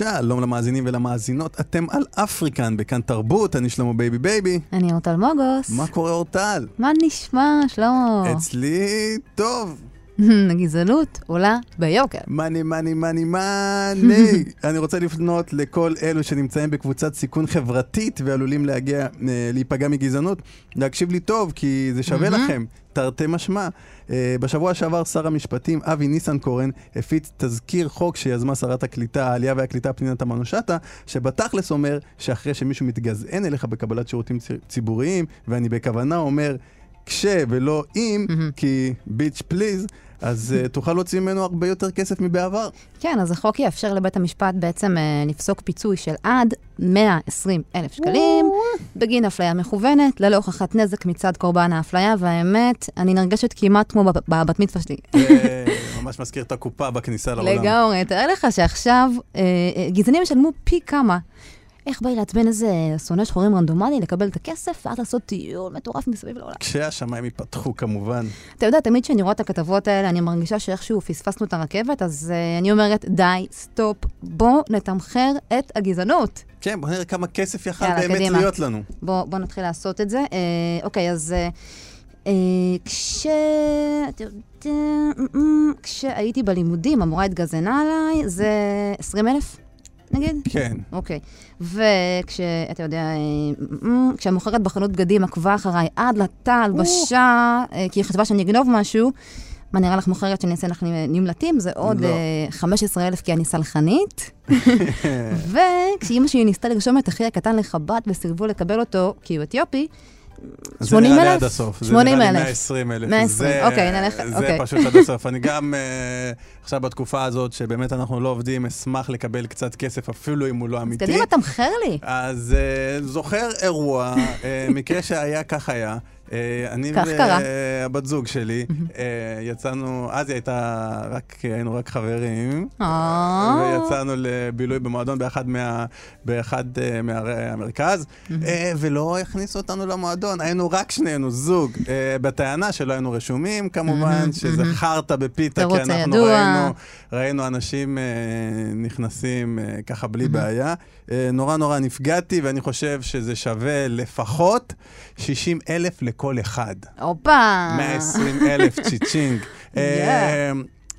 שלום למאזינים ולמאזינות, אתם על אפריקן בכאן תרבות, אני שלמה בייבי בייבי. אני אורטל מוגוס. מה קורה אורטל? מה נשמע, שלמה? אצלי טוב. הגזענות עולה ביוקר. money, money, money, money. אני רוצה לפנות לכל אלו שנמצאים בקבוצת סיכון חברתית ועלולים להגיע, אה, להיפגע מגזענות, להקשיב לי טוב, כי זה שווה לכם, תרתי משמע. אה, בשבוע שעבר שר המשפטים אבי ניסנקורן הפיץ תזכיר חוק שיזמה שרת הקליטה, העלייה והקליטה פנינה תמנו שטה, שבתכלס אומר שאחרי שמישהו מתגזען אליך בקבלת שירותים ציבוריים, ואני בכוונה אומר כש ולא אם, כי ביץ' פליז, אז uh, תוכל להוציא ממנו הרבה יותר כסף מבעבר. כן, אז החוק יאפשר לבית המשפט בעצם uh, לפסוק פיצוי של עד 120 אלף שקלים בגין אפליה מכוונת, ללא הוכחת נזק מצד קורבן האפליה, והאמת, אני נרגשת כמעט כמו בבת מצווה שלי. ממש מזכיר את הקופה בכניסה לעולם. לגמרי, תאר לך שעכשיו אה, גזענים ישלמו פי כמה. איך בא לי לעצבן איזה שונא שחורים רנדומלי, לקבל את הכסף, ואז לעשות טיול מטורף מסביב לעולם. כשהשמיים ייפתחו כמובן. אתה יודע, תמיד כשאני רואה את הכתבות האלה, אני מרגישה שאיכשהו פספסנו את הרכבת, אז אה, אני אומרת, די, stop, בוא נתמחר את הגזענות. כן, בוא נראה כמה כסף יכל באמת קדימה. להיות לנו. בוא, בוא נתחיל לעשות את זה. אה, אוקיי, אז... Uh, כש... אתה יודע, כשהייתי בלימודים, המורה התגזענה עליי, זה 20 אלף? נגיד? כן. אוקיי. וכשאתה יודע, אה, אה, כשהמוכרת בחנות בגדים עקבה אחריי עד לתא הלבשה, אה, כי היא חשבה שאני אגנוב משהו, מה נראה לך מוכרת שאני אעשה לך נמלטים? זה עוד לא. 15,000 כי אני סלחנית. וכשאימא שלי ניסתה לרשום את אחי הקטן לחב"ד וסירבו לקבל אותו כי הוא אתיופי, 80 אלף? זה נראה לי עד הסוף. 80 אלף. זה נראה לי 120 אלף. 120, אוקיי, נלך, זה אוקיי. פשוט עד הסוף. אני גם uh, עכשיו בתקופה הזאת, שבאמת אנחנו לא עובדים, אשמח לקבל קצת כסף, אפילו אם הוא לא אמיתי. קדימה, תמחר לי. אז uh, זוכר אירוע, uh, מקרה שהיה, כך היה. אה, אני והבת זוג שלי אה, יצאנו, אז היא הייתה רק, היינו רק חברים, אה. ויצאנו לבילוי במועדון באחד, מה, באחד מערי המרכז, ולא הכניסו אותנו למועדון, היינו רק שנינו, זוג, בטענה שלא היינו רשומים כמובן, שזה חרטא בפיתה, כי אנחנו ראינו, ראינו אנשים נכנסים ככה בלי בעיה. נורא נורא נפגעתי, ואני חושב שזה שווה לפחות 60 אלף לכל אחד. הופה. 120 אלף צ'יצ'ינג. אה,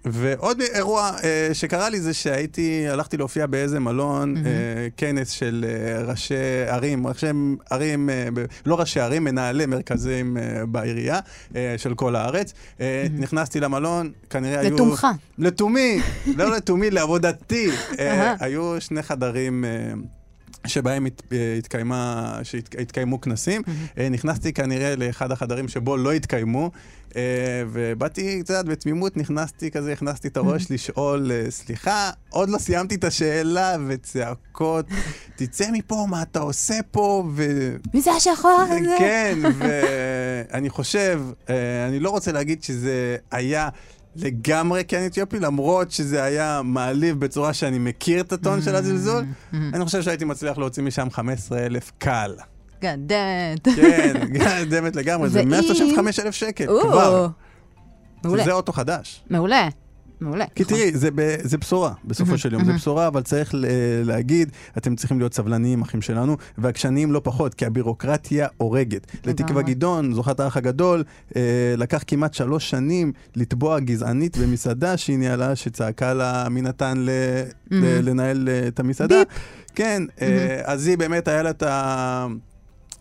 ועוד אירוע uh, שקרה לי זה שהייתי, הלכתי להופיע באיזה מלון, mm-hmm. uh, כנס של uh, ראשי ערים, ראשי ערים, uh, ב- לא ראשי ערים, מנהלי מרכזים uh, בעירייה uh, של כל הארץ. Uh, mm-hmm. נכנסתי למלון, כנראה היו... לתומך. לתומי, לא לתומי, לעבודתי. uh, היו שני חדרים... Uh, שבהם הת, אה, התקיימה, שהתקיימו כנסים. Mm-hmm. נכנסתי כנראה לאחד החדרים שבו לא התקיימו, אה, ובאתי קצת בתמימות, נכנסתי כזה, הכנסתי את הראש mm-hmm. לשאול, סליחה, עוד לא סיימתי את השאלה, וצעקות, תצא מפה, מה אתה עושה פה, ו... מי זה השחור הזה? כן, ואני חושב, אני לא רוצה להגיד שזה היה... לגמרי כן אתיופי, למרות שזה היה מעליב בצורה שאני מכיר את הטון של הזלזול, אני חושב שהייתי מצליח להוציא משם 15 אלף קל. גדמת. כן, גדמת לגמרי, זה 135 אלף שקל, כבר. מעולה. זה אוטו חדש. מעולה. מעולה. כי נכון. תראי, זה, זה בשורה, בסופו של יום. זה בשורה, אבל צריך להגיד, אתם צריכים להיות סבלניים, אחים שלנו, ועקשניים לא פחות, כי הבירוקרטיה הורגת. לתקווה גדעון, זוכת האח הגדול, אה, לקח כמעט שלוש שנים לתבוע גזענית במסעדה שהיא ניהלה, שצעקה לה מי נתן לנהל אה, את המסעדה. כן, אה, אז היא באמת, היה לה את ה...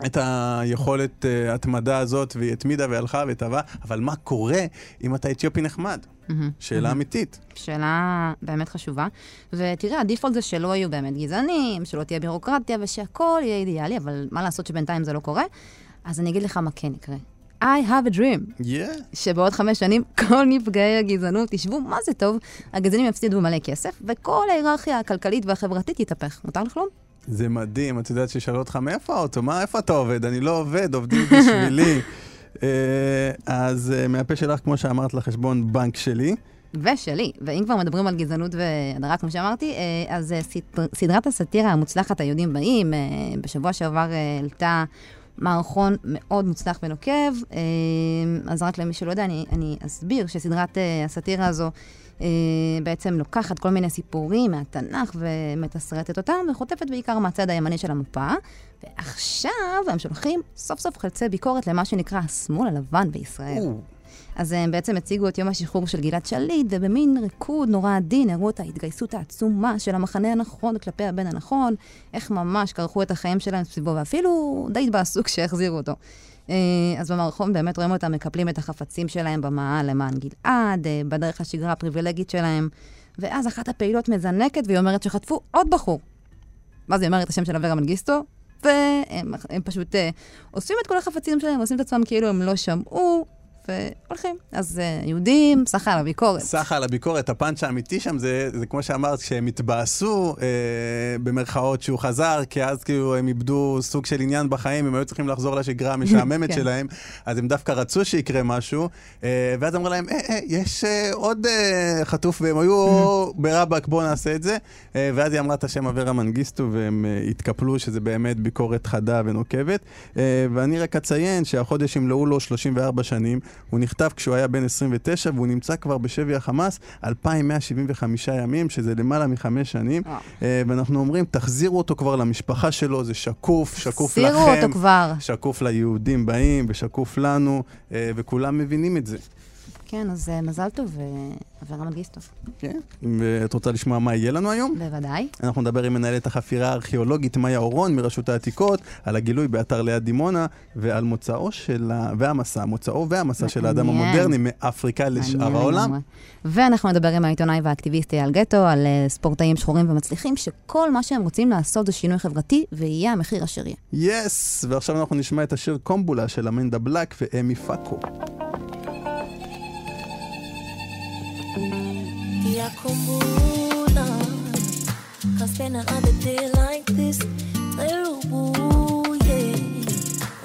את היכולת uh, התמדה הזאת, והיא התמידה והלכה וטבעה, אבל מה קורה אם אתה אתיופי נחמד? Mm-hmm. שאלה mm-hmm. אמיתית. שאלה באמת חשובה. ותראה, הדיפולט זה שלא יהיו באמת גזענים, שלא תהיה בירוקרטיה ושהכול יהיה אידיאלי, אבל מה לעשות שבינתיים זה לא קורה? אז אני אגיד לך מה כן יקרה. I have a dream. Yeah. שבעוד חמש שנים כל נפגעי הגזענות ישבו, מה זה טוב, הגזענים יפסידו מלא כסף, וכל ההיררכיה הכלכלית והחברתית תתהפך. מותר לחלום? זה מדהים, את יודעת ששאלו אותך, מאיפה האוטו? מה, איפה אתה עובד? אני לא עובד, עובדים בשבילי. uh, אז uh, מהפה שלך, כמו שאמרת, לחשבון בנק שלי. ושלי. ואם כבר מדברים על גזענות והדרה, כמו שאמרתי, uh, אז uh, סדרת הסאטירה המוצלחת, היהודים באים, uh, בשבוע שעבר העלתה... מערכון מאוד מוצלח ונוקב. אז רק למי שלא יודע, אני, אני אסביר שסדרת הסאטירה הזו בעצם לוקחת כל מיני סיפורים מהתנ"ך ומתסרטת אותם, וחוטפת בעיקר מהצד הימני של המפה. ועכשיו הם שולחים סוף סוף חלצי ביקורת למה שנקרא השמאל הלבן בישראל. אז הם בעצם הציגו את יום השחרור של גלעד שליט, ובמין ריקוד נורא עדין הראו את ההתגייסות העצומה של המחנה הנכון כלפי הבן הנכון, איך ממש כרכו את החיים שלהם סביבו, ואפילו די התבאסו כשהחזירו אותו. אה, אז במערכון באמת רואים אותם מקפלים את החפצים שלהם במעל למען גלעד, אה, בדרך השגרה הפריבילגית שלהם, ואז אחת הפעילות מזנקת והיא אומרת שחטפו עוד בחור. ואז היא אומרת את השם של אברה מנגיסטו, והם פשוט uh, אוספים את כל החפצים שלהם, עושים את עצמם כאילו הם לא שמעו, והולכים. אז uh, יהודים, סחה על הביקורת. סחה על הביקורת. הפאנץ' האמיתי שם זה, זה כמו שאמרת, שהם התבאסו, אה, במרכאות, שהוא חזר, כי אז כאילו הם איבדו סוג של עניין בחיים, הם היו צריכים לחזור לשגרה המשעממת כן. שלהם, אז הם דווקא רצו שיקרה משהו, אה, ואז אמרו להם, אה, אה, יש אה, עוד אה, חטוף, והם היו ברבאק, בואו נעשה את זה. אה, ואז היא אמרה את השם אברה מנגיסטו, והם אה, התקפלו שזה באמת ביקורת חדה ונוקבת. אה, ואני רק אציין שהחודש ימלאו לו 34 שנים. הוא נכתב כשהוא היה בן 29 והוא נמצא כבר בשבי החמאס 2,175 ימים, שזה למעלה מחמש שנים. אה, ואנחנו אומרים, תחזירו אותו כבר למשפחה שלו, זה שקוף, שקוף לכם. תחזירו אותו כבר. שקוף ליהודים באים ושקוף לנו, אה, וכולם מבינים את זה. כן, אז uh, מזל טוב, אברה מנגיסטו. כן, ואת רוצה לשמוע מה יהיה לנו היום? בוודאי. אנחנו נדבר עם מנהלת החפירה הארכיאולוגית מאיה אורון מרשות העתיקות, על הגילוי באתר ליד דימונה, ועל מוצאו של ה... והמסע, מוצאו והמסע של האדם המודרני מאפריקה לשאר העולם. ואנחנו נדבר עם העיתונאי והאקטיביסט אייל גטו על uh, ספורטאים שחורים ומצליחים, שכל מה שהם רוצים לעשות זה שינוי חברתי, ויהיה המחיר אשר יהיה. יס! ועכשיו אנחנו נשמע את השיר קומבולה של אמנדה בלק ואמי פאקו. kukukhumbula Cause been another day like this. Lerubuye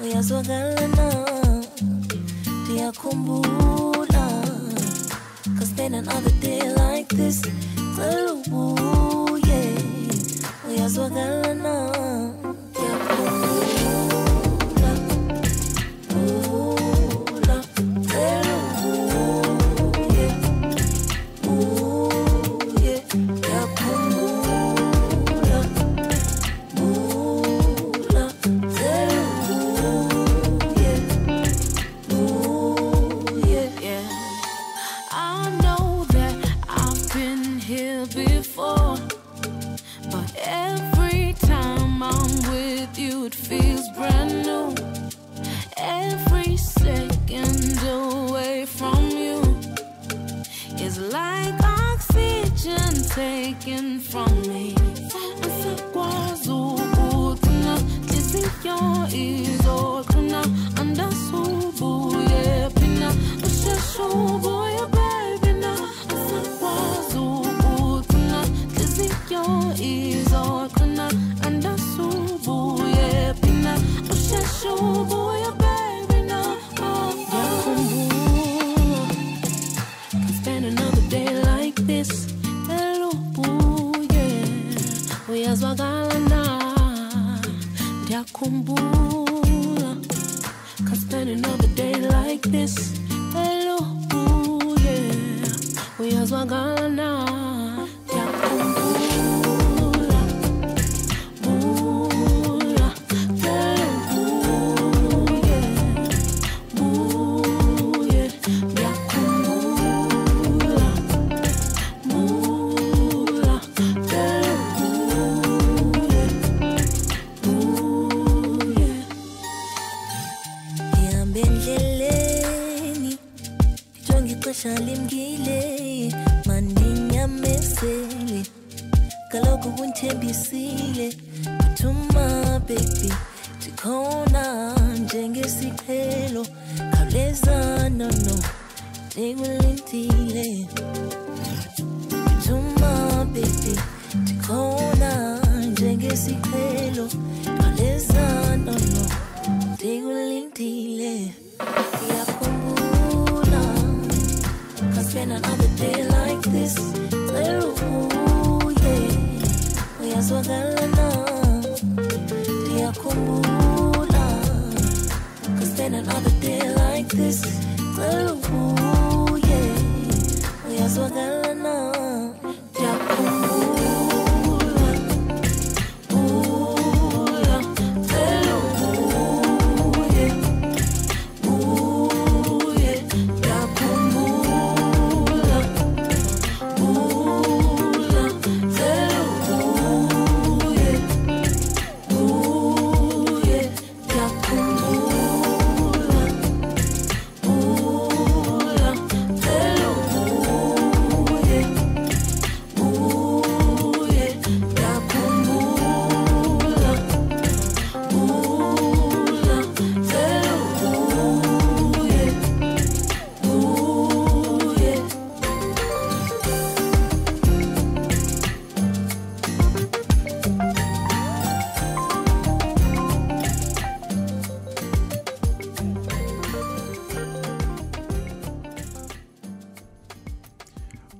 Uyazwagalana Ndiyakhumbula Cause been another day like this. Lerubuye Uyazwagalana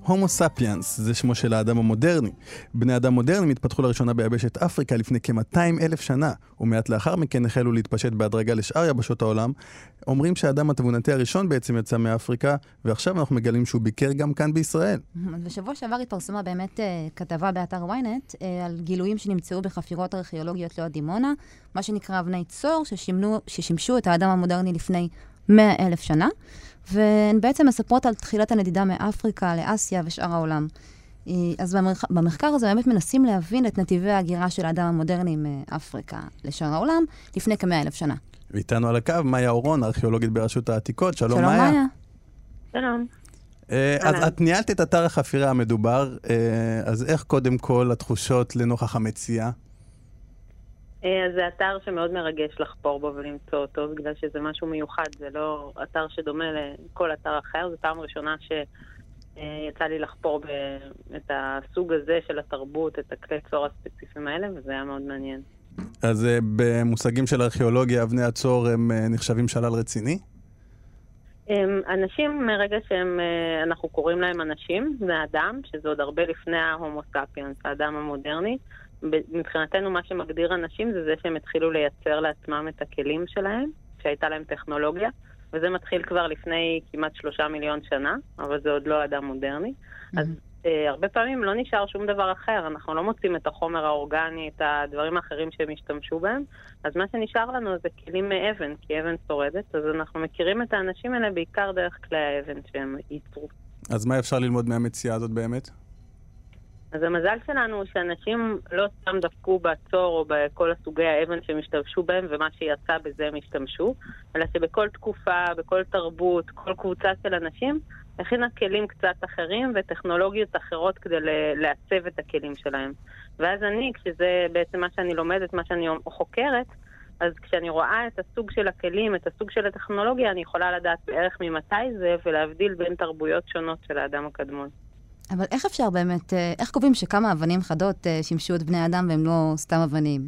הומו ספיאנס, זה שמו של האדם המודרני. בני אדם מודרניים התפתחו לראשונה ביבשת אפריקה לפני כ-200 אלף שנה, ומעט לאחר מכן החלו להתפשט בהדרגה לשאר יבשות העולם. אומרים שהאדם התבונתי הראשון בעצם יצא מאפריקה, ועכשיו אנחנו מגלים שהוא ביקר גם כאן בישראל. בשבוע שעבר התפרסמה באמת uh, כתבה באתר ynet uh, על גילויים שנמצאו בחפירות ארכיאולוגיות ליד דימונה, מה שנקרא אבני צור, ששימנו, ששימשו את האדם המודרני לפני 100 אלף שנה. והן בעצם מספרות על תחילת הנדידה מאפריקה לאסיה ושאר העולם. אז במחקר, במחקר הזה באמת מנסים להבין את נתיבי ההגירה של האדם המודרני מאפריקה לשאר העולם לפני כמאה אלף שנה. ואיתנו על הקו מאיה אורון, ארכיאולוגית ברשות העתיקות. שלום, שלום מאיה. מאיה. שלום. אה, אז את ניהלת את אתר החפירה המדובר, אה, אז איך קודם כל התחושות לנוכח המציאה? אה, אז זה אתר שמאוד מרגש לחפור בו ולמצוא אותו, בגלל שזה משהו מיוחד, זה לא אתר שדומה לכל אתר אחר, זו פעם ראשונה שיצא לי לחפור את הסוג הזה של התרבות, את הכלי צור הספציפיים האלה, וזה היה מאוד מעניין. אז אה, במושגים של ארכיאולוגיה, אבני הצור הם אה, נחשבים שלל רציני? אנשים, מרגע שהם, אה, אנחנו קוראים להם אנשים, בני אדם, שזה עוד הרבה לפני ההומו ספיאנס, האדם המודרני, מבחינתנו מה שמגדיר אנשים זה זה שהם התחילו לייצר לעצמם את הכלים שלהם, שהייתה להם טכנולוגיה, וזה מתחיל כבר לפני כמעט שלושה מיליון שנה, אבל זה עוד לא אדם מודרני. Mm-hmm. אז אה, הרבה פעמים לא נשאר שום דבר אחר, אנחנו לא מוצאים את החומר האורגני, את הדברים האחרים שהם השתמשו בהם, אז מה שנשאר לנו זה כלים מאבן, כי אבן שורדת, אז אנחנו מכירים את האנשים האלה בעיקר דרך כלי האבן שהם ייצרו. אז מה אפשר ללמוד מהמציאה הזאת באמת? אז המזל שלנו הוא שאנשים לא סתם דפקו בעצור או בכל הסוגי האבן שהם השתמשו בהם ומה שיצא בזה הם השתמשו, אלא שבכל תקופה, בכל תרבות, כל קבוצה של אנשים הכינה כלים קצת אחרים וטכנולוגיות אחרות כדי לעצב את הכלים שלהם. ואז אני, כשזה בעצם מה שאני לומדת, מה שאני חוקרת, אז כשאני רואה את הסוג של הכלים, את הסוג של הטכנולוגיה, אני יכולה לדעת בערך ממתי זה ולהבדיל בין תרבויות שונות של האדם הקדמון. אבל איך אפשר באמת, אה, איך קובעים שכמה אבנים חדות אה, שימשו את בני אדם והם לא סתם אבנים?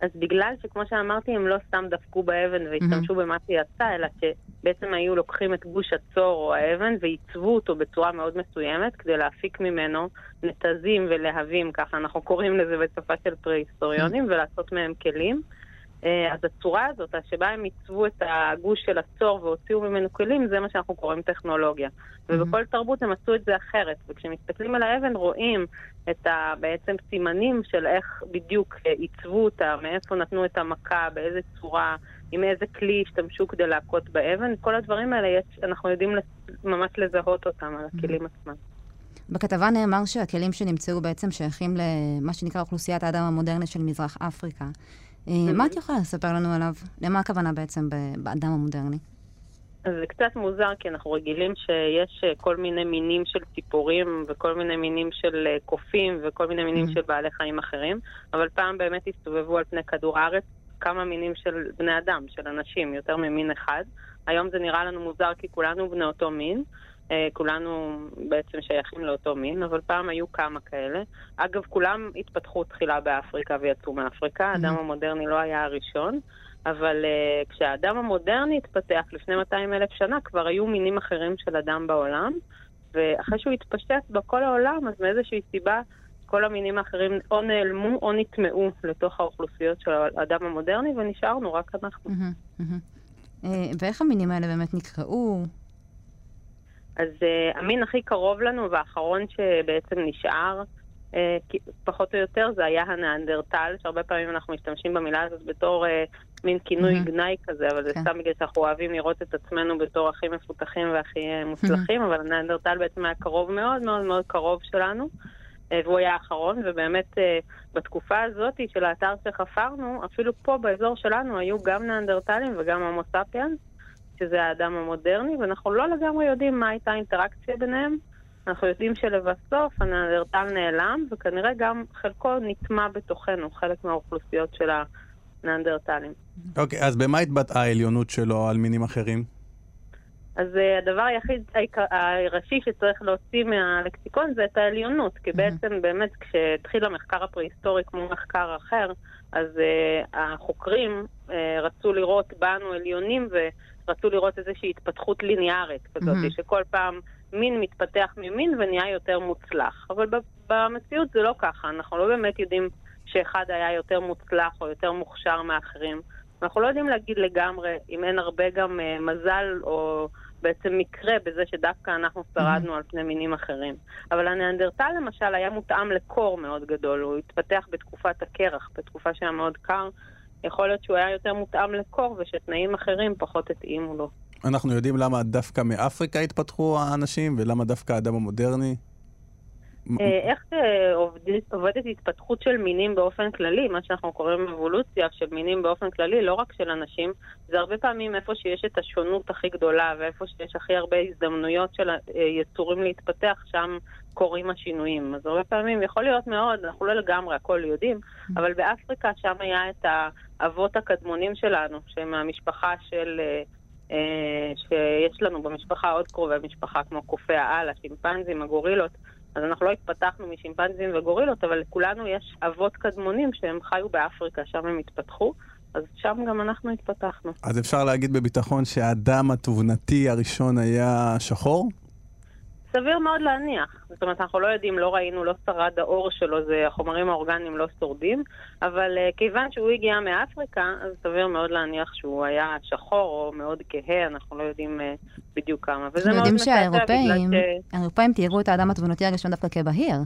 אז בגלל שכמו שאמרתי, הם לא סתם דפקו באבן והשתמשו mm-hmm. במה שיצא, אלא שבעצם היו לוקחים את גוש הצור או האבן ועיצבו אותו בצורה מאוד מסוימת כדי להפיק ממנו נתזים ולהבים, ככה אנחנו קוראים לזה בשפה של פרה-היסטוריונים, mm-hmm. ולעשות מהם כלים. אה, אז הצורה הזאת, שבה הם עיצבו את הגוש של הצור והוציאו ממנו כלים, זה מה שאנחנו קוראים טכנולוגיה. Mm-hmm. ובכל תרבות הם עשו את זה אחרת. וכשמסתכלים על האבן רואים את ה, בעצם סימנים של איך בדיוק אה, עיצבו אותה, מאיפה נתנו את המכה, באיזה צורה, עם איזה כלי השתמשו כדי להכות באבן. כל הדברים האלה יש, אנחנו יודעים ממש לזהות אותם על הכלים mm-hmm. עצמם. בכתבה נאמר שהכלים שנמצאו בעצם שייכים למה שנקרא אוכלוסיית האדם המודרני של מזרח אפריקה. אה, מה את יכולה לספר לנו עליו? למה הכוונה בעצם באדם המודרני? אז זה קצת מוזר, כי אנחנו רגילים שיש אה, כל מיני מינים של ציפורים וכל מיני מינים של אה, קופים וכל מיני מינים mm-hmm. של בעלי חיים אחרים, אבל פעם באמת הסתובבו על פני כדור הארץ כמה מינים של בני אדם, של אנשים, יותר ממין אחד. היום זה נראה לנו מוזר כי כולנו בני אותו מין, כולנו בעצם שייכים לאותו מין, אבל פעם היו כמה כאלה. אגב, כולם התפתחו תחילה באפריקה ויצאו מאפריקה, האדם mm-hmm. המודרני לא היה הראשון, אבל uh, כשהאדם המודרני התפתח לפני 200 אלף שנה, כבר היו מינים אחרים של אדם בעולם, ואחרי שהוא התפשט בכל העולם, אז מאיזושהי סיבה כל המינים האחרים או נעלמו או נטמעו לתוך האוכלוסיות של האדם המודרני, ונשארנו רק אנחנו. Mm-hmm, mm-hmm. ואיך המינים האלה באמת נקראו? אז uh, המין הכי קרוב לנו והאחרון שבעצם נשאר, uh, פחות או יותר, זה היה הנאנדרטל, שהרבה פעמים אנחנו משתמשים במילה הזאת בתור uh, מין כינוי mm-hmm. גנאי כזה, אבל זה כן. סתם בגלל שאנחנו אוהבים לראות את עצמנו בתור הכי מפותחים והכי uh, מוצלחים, mm-hmm. אבל הנאנדרטל בעצם היה קרוב מאוד מאוד מאוד קרוב שלנו. והוא היה האחרון, ובאמת בתקופה הזאת של האתר שחפרנו, אפילו פה באזור שלנו היו גם נאנדרטלים וגם הומו ספיאנס, שזה האדם המודרני, ואנחנו לא לגמרי יודעים מה הייתה האינטראקציה ביניהם. אנחנו יודעים שלבסוף הנאנדרטל נעלם, וכנראה גם חלקו נטמע בתוכנו, חלק מהאוכלוסיות של הנאנדרטלים. אוקיי, okay, אז במה התבטאה העליונות שלו על מינים אחרים? אז uh, הדבר היחיד הראשי שצריך להוציא מהלקסיקון זה את העליונות, כי mm-hmm. בעצם באמת כשהתחיל המחקר הפרה-היסטורי כמו מחקר אחר, אז uh, החוקרים uh, רצו לראות בנו עליונים ו... רצו לראות איזושהי התפתחות ליניארית כזאת, mm-hmm. שכל פעם מין מתפתח ממין ונהיה יותר מוצלח. אבל במציאות זה לא ככה, אנחנו לא באמת יודעים שאחד היה יותר מוצלח או יותר מוכשר מאחרים. אנחנו לא יודעים להגיד לגמרי אם אין הרבה גם uh, מזל או בעצם מקרה בזה שדווקא אנחנו שרדנו על פני מינים אחרים. אבל הניאנדרטל למשל היה מותאם לקור מאוד גדול, הוא התפתח בתקופת הקרח, בתקופה שהיה מאוד קר. יכול להיות שהוא היה יותר מותאם לקור ושתנאים אחרים פחות התאימו לו. אנחנו יודעים למה דווקא מאפריקה התפתחו האנשים ולמה דווקא האדם המודרני? אה, איך עובדת התפתחות של מינים באופן כללי, מה שאנחנו קוראים אבולוציה של מינים באופן כללי, לא רק של אנשים, זה הרבה פעמים איפה שיש את השונות הכי גדולה ואיפה שיש הכי הרבה הזדמנויות של יצורים להתפתח, שם קורים השינויים. אז הרבה פעמים יכול להיות מאוד, אנחנו לא לגמרי הכל יודעים, אבל באפריקה שם היה את האבות הקדמונים שלנו, שהם מהמשפחה של... אה, אה, שיש לנו במשפחה עוד קרובי משפחה כמו קופי העל, השימפנזים, הגורילות, אז אנחנו לא התפתחנו משימפנזים וגורילות, אבל לכולנו יש אבות קדמונים שהם חיו באפריקה, שם הם התפתחו. אז שם גם אנחנו התפתחנו. אז אפשר להגיד בביטחון שהאדם התבונתי הראשון היה שחור? סביר מאוד להניח. זאת אומרת, אנחנו לא יודעים, לא ראינו, לא שרד האור שלו, זה החומרים האורגניים לא שורדים, אבל uh, כיוון שהוא הגיע מאפריקה, אז סביר מאוד להניח שהוא היה שחור או מאוד כהה, אנחנו לא יודעים uh, בדיוק כמה. וזה מאוד יודעים שהאירופאים, ש... האירופאים תיארו את האדם התבונתי הראשון דווקא כבהיר.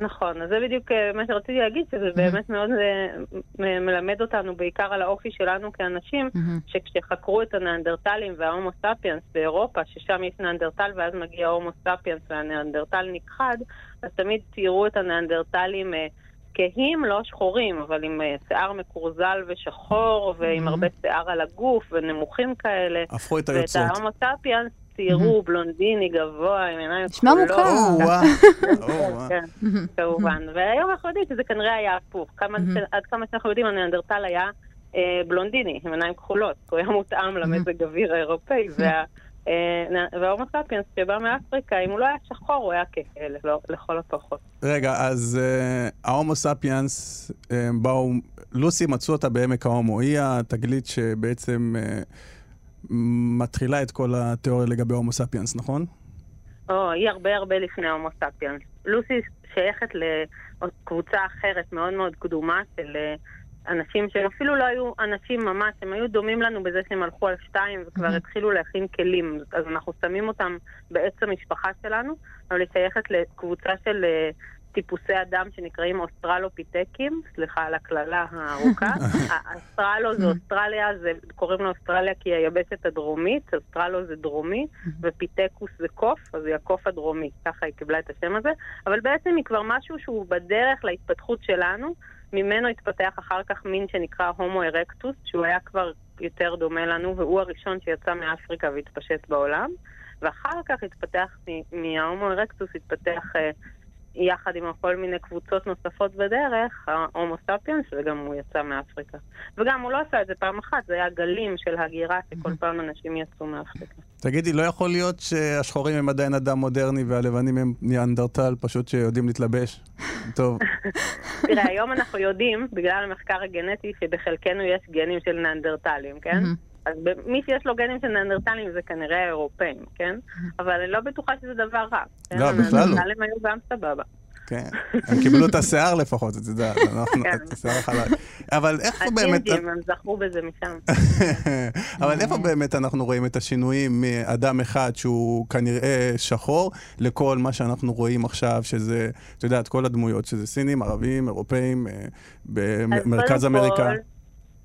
נכון, אז זה בדיוק אה, מה שרציתי להגיד, שזה באמת מאוד אה, מלמד אותנו בעיקר על האופי שלנו כאנשים, שכשחקרו את הניאנדרטלים וההומו ספיאנס באירופה, ששם יש ניאנדרטל ואז מגיע הומו ספיאנס והניאנדרטל נכחד, אז תמיד ציירו את הניאנדרטלים אה, כהים, לא שחורים, אבל עם שיער מקורזל ושחור, ועם הרבה שיער על הגוף, ונמוכים כאלה. הפכו את היוצרות. ואת ההומו ספיאנס ציירו, בלונדיני, גבוה, עם עיניים נשמע מוכר. כן, כמובן. והיום אנחנו יודעים שזה כנראה היה הפוך. עד כמה שאנחנו יודעים, הניאנדרטל היה אה, בלונדיני, עם עיניים כחולות. הוא היה מותאם למזג אוויר האירופאי, אה, וההומו ספיאנס שבא מאפריקה, אם הוא לא היה שחור, הוא היה לא, לכל הפחות. רגע, אז אה, ההומו ספיאנס באו, לוסי מצאו אותה בעמק ההומו. היא התגלית שבעצם... מתחילה את כל התיאוריה לגבי הומו ספיאנס, נכון? או, היא הרבה הרבה לפני הומו ספיאנס. לוסי שייכת לקבוצה אחרת מאוד מאוד קדומה של אה, אנשים שהם אפילו לא היו אנשים ממש, הם היו דומים לנו בזה שהם הלכו על שתיים וכבר התחילו להכין כלים, אז אנחנו שמים אותם בעץ המשפחה שלנו, אבל היא שייכת לקבוצה של אה, טיפוסי אדם שנקראים אוסטרלופיטקים, סליחה על הקללה הארוכה. אוסטרלו זה אוסטרליה, זה, קוראים לו אוסטרליה כי היא היבשת הדרומית, אוסטרלו זה דרומי, ופיטקוס זה קוף, אז היא הקוף הדרומי, ככה היא קיבלה את השם הזה. אבל בעצם היא כבר משהו שהוא בדרך להתפתחות שלנו, ממנו התפתח אחר כך מין שנקרא הומו ארקטוס, שהוא היה כבר יותר דומה לנו, והוא הראשון שיצא מאפריקה והתפשט בעולם. ואחר כך התפתח, מההומו ארקטוס התפתח אה, יחד עם כל מיני קבוצות נוספות בדרך, ההומו ספיאנס, וגם הוא יצא מאפריקה. וגם הוא לא עשה את זה פעם אחת, זה היה גלים של הגירה, שכל פעם אנשים יצאו מאפריקה. תגידי, לא יכול להיות שהשחורים הם עדיין אדם מודרני והלבנים הם ניאנדרטל, פשוט שיודעים להתלבש? טוב. תראה, היום אנחנו יודעים, בגלל המחקר הגנטי, שבחלקנו יש גנים של ניאנדרטלים, כן? אז מי שיש לו גנים של נאנדרטלים זה כנראה האירופאים, כן? אבל אני לא בטוחה שזה דבר רע. לא, בכלל לא. הנאנדרטלים היו גם סבבה. כן, הם קיבלו את השיער לפחות, את יודעת, אנחנו, כן. את השיער החלק. אבל איפה באמת... הטינדים, הם זכרו בזה משם. אבל איפה באמת אנחנו רואים את השינויים מאדם אחד שהוא כנראה שחור, לכל מה שאנחנו רואים עכשיו, שזה, את יודעת, כל הדמויות, שזה סינים, ערבים, אירופאים, במרכז אמריקה.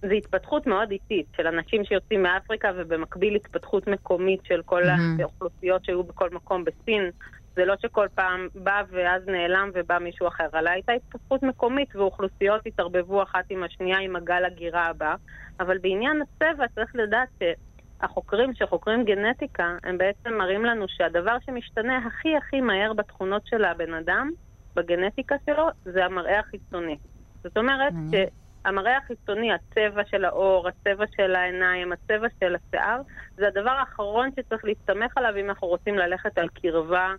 זו התפתחות מאוד איטית של אנשים שיוצאים מאפריקה ובמקביל התפתחות מקומית של כל mm-hmm. האוכלוסיות שהיו בכל מקום בסין. זה לא שכל פעם בא ואז נעלם ובא מישהו אחר, אלא הייתה התפתחות מקומית ואוכלוסיות התערבבו אחת עם השנייה עם הגל הגירה הבא. אבל בעניין הצבע צריך לדעת שהחוקרים שחוקרים גנטיקה, הם בעצם מראים לנו שהדבר שמשתנה הכי הכי מהר בתכונות של הבן אדם, בגנטיקה שלו, זה המראה החיצוני. זאת אומרת mm-hmm. המראה החיצוני, הצבע של העור, הצבע של העיניים, הצבע של השיער, זה הדבר האחרון שצריך להסתמך עליו אם אנחנו רוצים ללכת על קרבה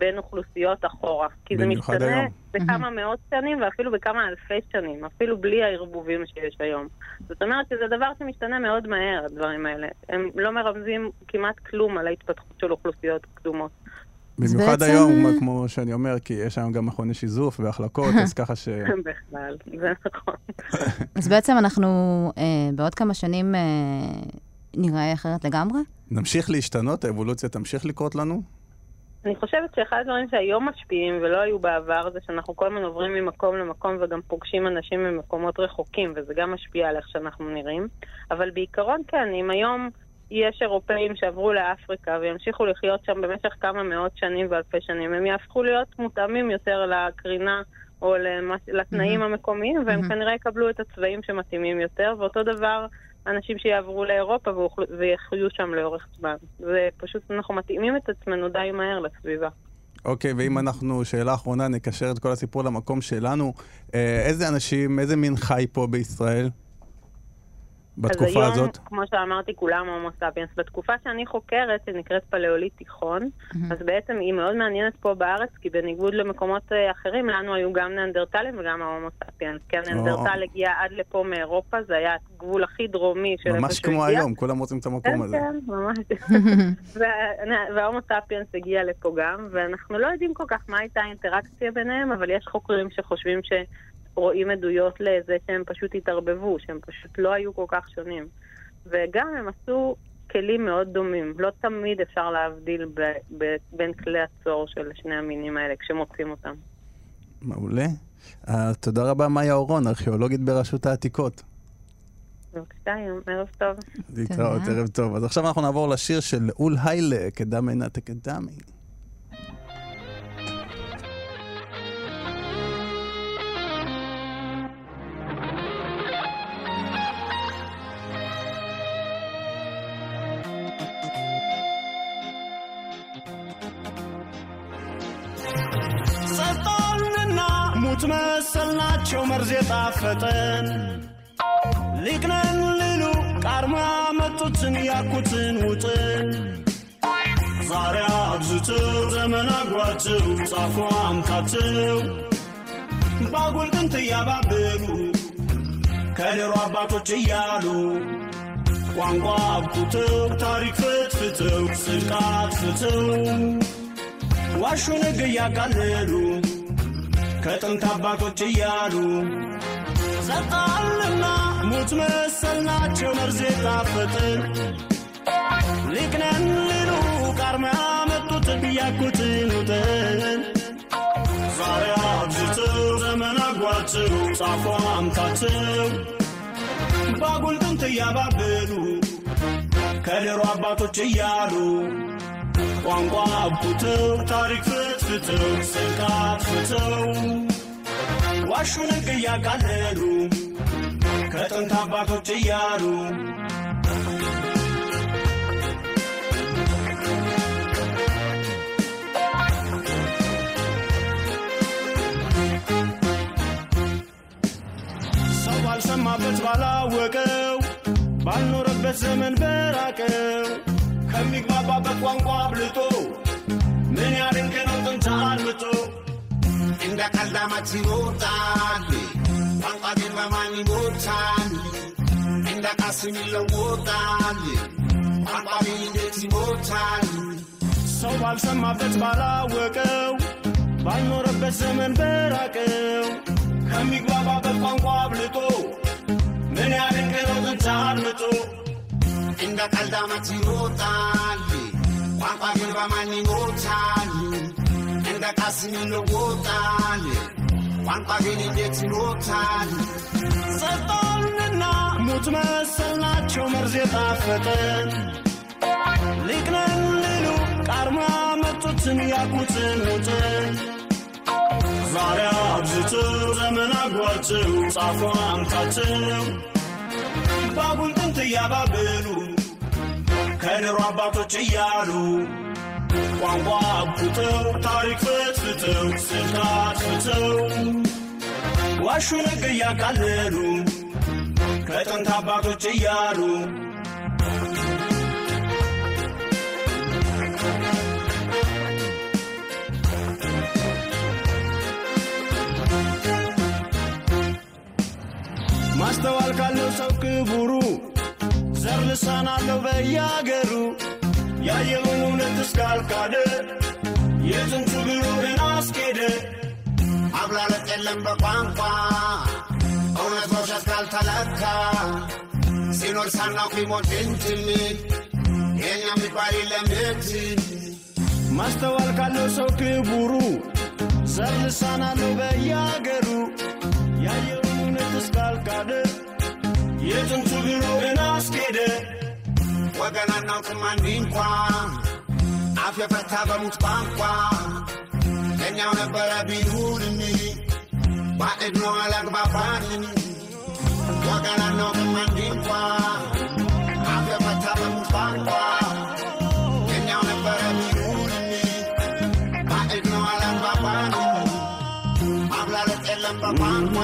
בין אוכלוסיות אחורה. כי זה משתנה היום. בכמה מאות שנים ואפילו בכמה אלפי שנים, אפילו בלי הערבובים שיש היום. זאת אומרת שזה דבר שמשתנה מאוד מהר, הדברים האלה. הם לא מרמזים כמעט כלום על ההתפתחות של אוכלוסיות קדומות. במיוחד בעצם- היום, כמו שאני אומר, כי יש היום גם מכוני שיזוף והחלקות, אז ככה ש... בכלל, זה נכון. אז בעצם אנחנו אה, בעוד כמה שנים אה, נראה אחרת לגמרי? נמשיך להשתנות, האבולוציה תמשיך לקרות לנו? אני חושבת שאחד הדברים שהיום משפיעים ולא היו בעבר זה שאנחנו כל הזמן עוברים ממקום למקום וגם פוגשים אנשים ממקומות רחוקים וזה גם משפיע על איך שאנחנו נראים. אבל בעיקרון כן, אם היום יש אירופאים שעברו לאפריקה וימשיכו לחיות שם במשך כמה מאות שנים ואלפי שנים, הם יהפכו להיות מותאמים יותר לקרינה או. לתנאים המקומיים והם מהמם. כנראה יקבלו את הצבעים שמתאימים יותר, ואותו דבר אנשים שיעברו לאירופה ואוכל- ויחיו שם לאורך זמן. זה פשוט, אנחנו מתאימים את עצמנו די מהר לסביבה. אוקיי, ואם אנחנו, שאלה אחרונה, נקשר את כל הסיפור למקום שלנו, אה, איזה אנשים, איזה מין חי פה בישראל? בתקופה אז היום, הזאת? כמו שאמרתי, כולם הומו ספיאנס. בתקופה שאני חוקרת, שנקראת פלאוליט תיכון, אז בעצם היא מאוד מעניינת פה בארץ, כי בניגוד למקומות אה, אחרים, לנו היו גם ניאנדרטלים וגם ההומו ספיאנס. כי הניאנדרטל הגיע עד לפה מאירופה, זה היה הגבול הכי דרומי של איפה ממש שהוא כמו הגיע. היום, כולם רוצים את המקום כן, הזה. כן, ממש. וה- וההומו ספיאנס הגיע לפה גם, ואנחנו לא יודעים כל כך מה הייתה האינטראקציה ביניהם, אבל יש חוקרים שחושבים שרואים עדויות לזה שהם פשוט התערבבו, שהם פשוט לא היו כל כך שונים. וגם הם עשו כלים מאוד דומים. לא תמיד אפשר להבדיל ב- ב- בין כלי הצור של שני המינים האלה כשמוצאים אותם. מעולה. אה, תודה רבה, מאיה אורון, ארכיאולוגית ברשות העתיקות. בבקשה, ערב טוב. להתראות, ערב טוב. אז עכשיו אנחנו נעבור לשיר של אול היילה, קדמי נתק קדמי. መሰልናቸው መርዝ የጣፈጠን ሊቅነን ሊሉ ቃርማ መጡትን ያኩትን ውጥን ዛሬ አብዝተው ዘመን አግሯቸው ጻፉ አምታቸው ባጉል ጥንት እያባበሉ ከድሮ አባቶች እያሉ ቋንቋ አብቁተው ታሪክ ፍትፍተው ጽድቃት ፍተው ዋሹን ሕግ እያቃለሉ ከጥንት አባቶች እያሉ ሰጣልና ሙት መሰል ናቸው መርዝ የጣፈጥን ሊቅነን ሊሉ ቃርማ ያመጡትን ያኩትን ውጥን ዛሬ አብዝተው ዘመን አጓቸው ጻፎ ባጉል ጥንት እያባበሉ ከድሮ አባቶች እያሉ ቋንቋ አብቁተው ታሪክ ፍትፍተው ስልቃት ፍተው ዋሹን እያቃለሉ ከጥንት አባቶች እያሉ ሰው ባልሰማበት ባላወቀው ባልኖረበት ዘመን በራቀው ከሚግባባበት ቋንቋ አብልጦ ምን ያድንቅ ነው አልምጦ እንደ ቀልዳማት ይወጣል ቋንቋ ግን በማን ይሞታል እንደ ቃስም ይለወጣል ቋንቋ ግን እንዴት ይሞታል ሰው ባልሰማበት ባላወቀው ባልኖረበት ዘመን በራቀው ከሚግባባበት ቋንቋ አብልጦ ምን ያድንቅ ነው እንደ ቀልዳማት ይወጣል ቋንቋ ግን በማን ይሞታል እንደ ቃስም ይለወጣል ቋንቋ ግን እንዴት ይሞታል ሰጠንና ሙት መሰል ናቸው መርዝ የጣፈጠን ሊቅነን ሊሉ ቃርማ መጡትን ያኩትን ውጥን ዛሬ አብዝተው ዘመን አጓቸው ጻፉ አምታቸው ባጉል ጥንት እያባበሉ ከድሮ አባቶች እያሉ ቋንቋ አብቁተው ታሪክ ፈትፍተው ስልጣን አጥፍተው ዋሹን ሕግ እያቃለሉ ከጥንት አባቶች እያሉ ማስተዋል ካለው ሰው ክቡሩ ዘር ልሳን አለው በያገሩ ያየውን እውነት እስካልካደ ብሎ ግን አስኬደ። ማብላለጥ የለም በቋንቋ እውነት በውሸት ካልተለካ። ሲኖር ሳናውቅ ሊሞት እንችል የኛ የሚባል እንችል ማስተዋል ካለው ሰው ክቡሩ ዘር ልሳን አለው በያገሩ ያየውን እውነት እስካልካደ ብሎ ግን አስኬደ ወገን አናውቅም አንድ እንኳ አፍ የፈታ በሙት ቋንቋ ለእኛው ነበረ ቢሉን ባዕድ ነው አላግባባን ወገን አናውቅም አንድ እንኳ አፍ የፈታ በሙት ቋንቋ ለእኛው ነበረ ቢሉን ባዕድ ነው አላግባባን ማብላለጥ የለም በቋንቋ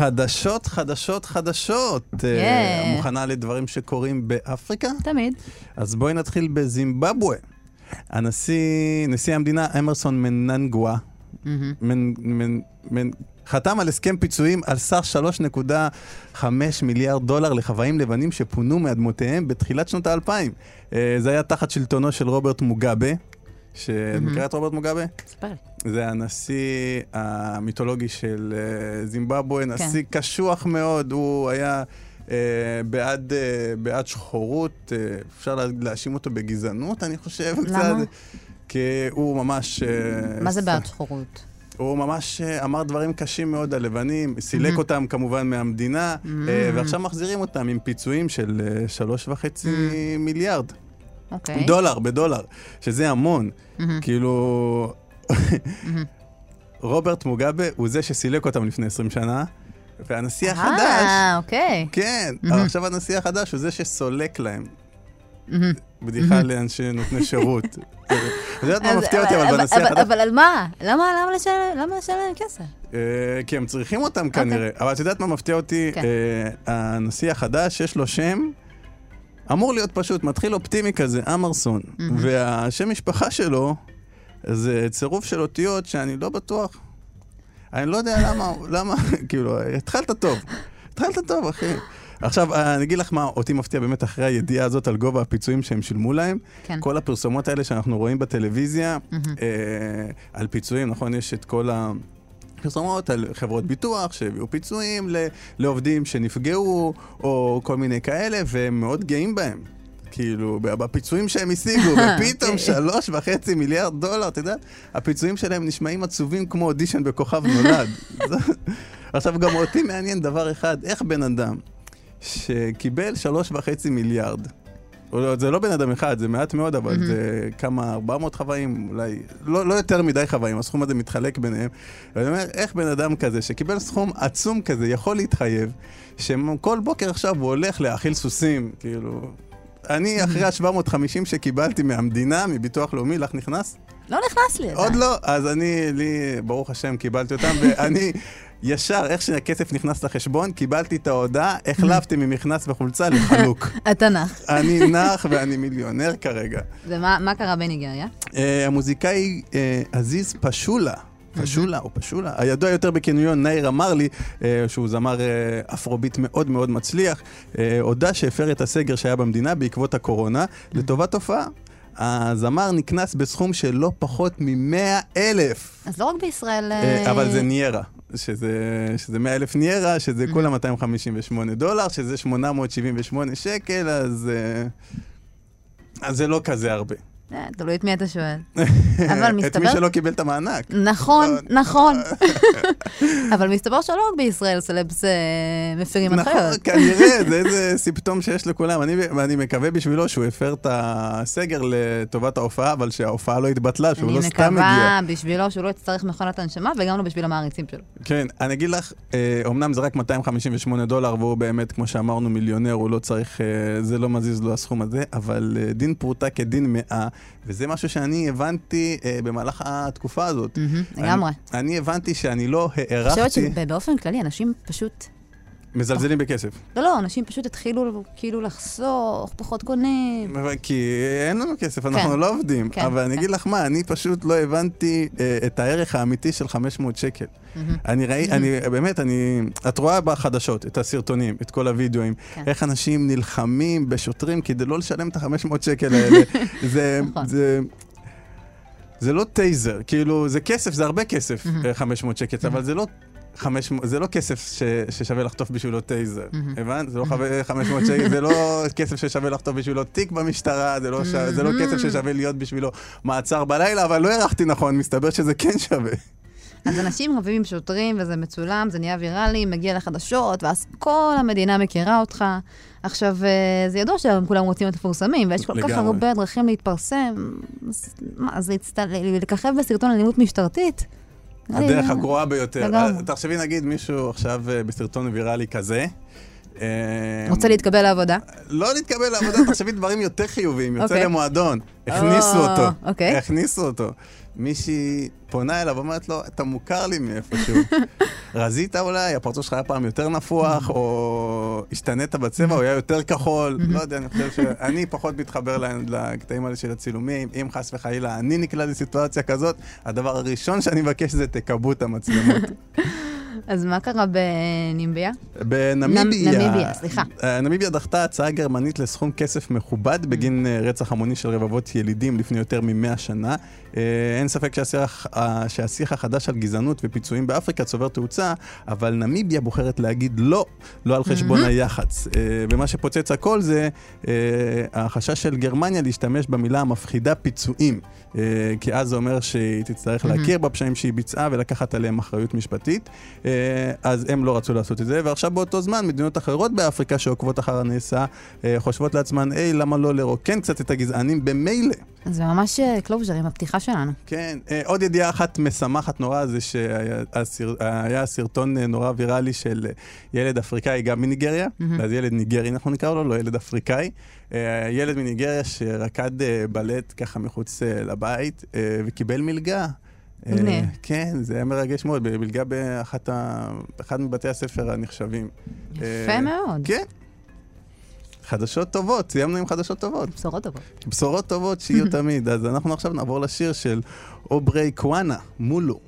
חדשות, חדשות, חדשות. אה, מוכנה לדברים שקורים באפריקה? תמיד. אז בואי נתחיל בזימבבואה. הנשיא, נשיא המדינה אמרסון מננגואה, מנ, מנ, מנ, חתם על הסכם פיצויים על סך 3.5 מיליארד דולר לחוואים לבנים שפונו מאדמותיהם בתחילת שנות האלפיים. אה, זה היה תחת שלטונו של רוברט מוגאבה. מכירה את רוברט מוגאבה? ספר לי. זה הנשיא המיתולוגי של אה, זימבבואה, נשיא קשוח מאוד, הוא היה אה, בעד, אה, בעד שחורות, אה, אפשר לה- להאשים אותו בגזענות, אני חושב. למה? קצת, כי הוא ממש... מה זה בעד שחורות? הוא ממש אמר דברים קשים מאוד על לבנים, סילק אותם כמובן מהמדינה, אה, ועכשיו מחזירים אותם עם פיצויים של שלוש וחצי מיליארד. אוקיי. דולר, בדולר, שזה המון. כאילו, רוברט מוגאבה הוא זה שסילק אותם לפני 20 שנה, והנשיא החדש, אה, אוקיי. כן, אבל עכשיו הנשיא החדש הוא זה שסולק להם. בדיחה לאנשי נותני שירות. את יודעת מה מפתיע אותי, אבל בנשיא החדש? אבל על מה? למה לשלם- להם כסף? אה, כי הם צריכים אותם כנראה. אבל את יודעת מה מפתיע אותי? כן. אה, הנשיא החדש, יש לו שם, אמור להיות פשוט, מתחיל אופטימי כזה, אמרסון. והשם משפחה שלו, זה צירוף של אותיות שאני לא בטוח. אני לא יודע למה, למה, כאילו, התחלת טוב. התחלת טוב, אחי. עכשיו, אני אגיד לך מה אותי מפתיע באמת אחרי הידיעה הזאת על גובה הפיצויים שהם שילמו להם. כן. כל הפרסומות האלה שאנחנו רואים בטלוויזיה, אה, על פיצויים, נכון? יש את כל ה... פרסומות על חברות ביטוח שהביאו פיצויים לעובדים שנפגעו, או כל מיני כאלה, והם מאוד גאים בהם. כאילו, בפיצויים שהם השיגו, ופתאום שלוש וחצי מיליארד דולר, אתה יודע, הפיצויים שלהם נשמעים עצובים כמו אודישן בכוכב נולד. עכשיו, גם אותי מעניין דבר אחד, איך בן אדם שקיבל שלוש וחצי מיליארד, זה לא בן אדם אחד, זה מעט מאוד, אבל זה כמה, 400 חוואים, אולי, לא, לא יותר מדי חוואים, הסכום הזה מתחלק ביניהם. ואני אומר, איך בן אדם כזה, שקיבל סכום עצום כזה, יכול להתחייב, שכל בוקר עכשיו הוא הולך להאכיל סוסים, כאילו... אני, אחרי ה-750 שקיבלתי מהמדינה, מביטוח לאומי, לך נכנס? לא נכנס לי. עוד לא, אז אני, לי, ברוך השם, קיבלתי אותם, ואני ישר, איך שהכסף נכנס לחשבון, קיבלתי את ההודעה, החלפתי ממכנס וחולצה לחלוק. אתה נח. אני נח ואני מיליונר כרגע. ומה מה קרה בניגריה? אה, המוזיקאי אה, עזיז פשולה. פשולה או פשולה, הידוע יותר בכינויו נאיר אמר לי, אה, שהוא זמר אפרוביט מאוד מאוד מצליח, הודה שהפר את הסגר שהיה במדינה בעקבות הקורונה, לטובת תופעה. הזמר נקנס בסכום של לא פחות מ-100 אלף. אז לא רק בישראל... אה, אה, אבל זה ניירה, שזה, שזה 100 אלף ניירה, שזה כולה 258 דולר, שזה 878 שקל, אז, אה, אז זה לא כזה הרבה. אה, תלוי את מי אתה שואל. אבל את מי מסתבר... שלא קיבל את המענק. נכון, נכון. אבל מסתבר שלא רק בישראל סלבס אה, מפרים נכון, הנחיות. כנראה, זה איזה סימפטום שיש לכולם. אני, ואני מקווה בשבילו שהוא הפר את הסגר לטובת ההופעה, אבל שההופעה לא התבטלה, שהוא אני לא סתם הגיע. מקווה בשבילו שהוא לא יצטרך מכונת הנשמה, וגם לא בשביל המעריצים שלו. כן, אני אגיד לך, אה, אומנם זה רק 258 דולר, והוא באמת, כמו שאמרנו, מיליונר, הוא לא צריך, זה לא מזיז לו הסכום הזה, אבל דין פרוטה כדין מאה, וזה משהו שאני הבנתי אה, במהלך התקופה הזאת. לגמרי. אני, אני הבנתי שאני לא אני חושבת הערכתי, שבאופן כללי אנשים פשוט... מזלזלים בכסף. לא, לא, אנשים פשוט התחילו כאילו לחסוך, פחות קונים. כי אין לנו כסף, אנחנו לא עובדים. כן, אבל אני כן. אגיד לך מה, אני פשוט לא הבנתי אה, את הערך האמיתי של 500 שקל. אני ראי, אני, באמת, אני... את רואה בחדשות את הסרטונים, את כל הוידאוים, כן. איך אנשים נלחמים בשוטרים כדי לא לשלם את ה-500 שקל האלה. זה... נכון. זה... זה לא טייזר, כאילו, זה כסף, זה הרבה כסף, אה, 500 שקל, אבל זה לא... 500, זה לא כסף ש, ששווה לחטוף בשבילו טייזר, הבנת? זה לא חווה 500 שקל, זה לא כסף ששווה לחטוף בשבילו תיק במשטרה, זה לא, ש, זה לא כסף ששווה להיות בשבילו מעצר בלילה, אבל לא הערכתי נכון, מסתבר שזה כן שווה. אז אנשים רבים עם שוטרים, וזה מצולם, זה נהיה ויראלי, מגיע לחדשות, ואז כל המדינה מכירה אותך. עכשיו, אה, זה ידוע שהם כולם רוצים להיות מפורסמים, ויש כל כך לגמרי. הרבה דרכים להתפרסם. אז מה, זה יצט... לככב בסרטון אלימות משטרתית? הדרך הגרועה ביותר. לגמרי. תחשבי נגיד מישהו עכשיו אה, בסרטון ויראלי כזה. אה, רוצה להתקבל לעבודה? לא להתקבל לעבודה, תחשבי דברים יותר חיוביים, יוצא אוקיי. למועדון, הכניסו או, אותו, אוקיי. הכניסו אותו. מישהי פונה אליו, אומרת לו, אתה מוכר לי מאיפשהו. רזית אולי, הפרצוף שלך היה פעם יותר נפוח, או השתנית בצבע, או היה יותר כחול, לא יודע, אני חושב שאני פחות מתחבר לקטעים האלה של הצילומים. אם חס וחלילה אני נקלע לסיטואציה כזאת, הדבר הראשון שאני מבקש זה תכבו את המצלמות. אז מה קרה בנימביה? בנמיביה, נמ- נמיביה, סליחה. אה, נמיביה דחתה הצעה גרמנית לסכום כסף מכובד בגין אה, רצח המוני של רבבות ילידים לפני יותר מ-100 שנה. אה, אין ספק שהשיח, אה, שהשיח החדש על גזענות ופיצויים באפריקה צובר תאוצה, אבל נמיביה בוחרת להגיד לא, לא על חשבון היח"צ. אה, ומה שפוצץ הכל זה החשש של גרמניה להשתמש במילה המפחידה פיצויים. כי אז זה אומר שהיא תצטרך להכיר בפשעים שהיא ביצעה ולקחת עליהם אחריות משפטית. אז הם לא רצו לעשות את זה, ועכשיו באותו זמן מדינות אחרות באפריקה שעוקבות אחר הנעשה, חושבות לעצמן, היי, למה לא לרוקן קצת את הגזענים במילא? זה ממש closure עם הפתיחה שלנו. כן, אה, עוד ידיעה אחת משמחת נורא זה שהיה סרטון אה, נורא ויראלי של אה, ילד אפריקאי גם מניגריה, אז ילד ניגרי אנחנו נקרא לו, לא ילד אפריקאי. ילד מניגריה שרקד בלט ככה מחוץ לבית וקיבל מלגה. כן, זה היה מרגש מאוד, מלגה באחת ה- באחד מבתי הספר הנחשבים. יפה מאוד. כן. חדשות טובות, סיימנו עם חדשות טובות. בשורות טובות. בשורות טובות שיהיו תמיד. אז אנחנו עכשיו נעבור לשיר של אוברי קוואנה, מולו.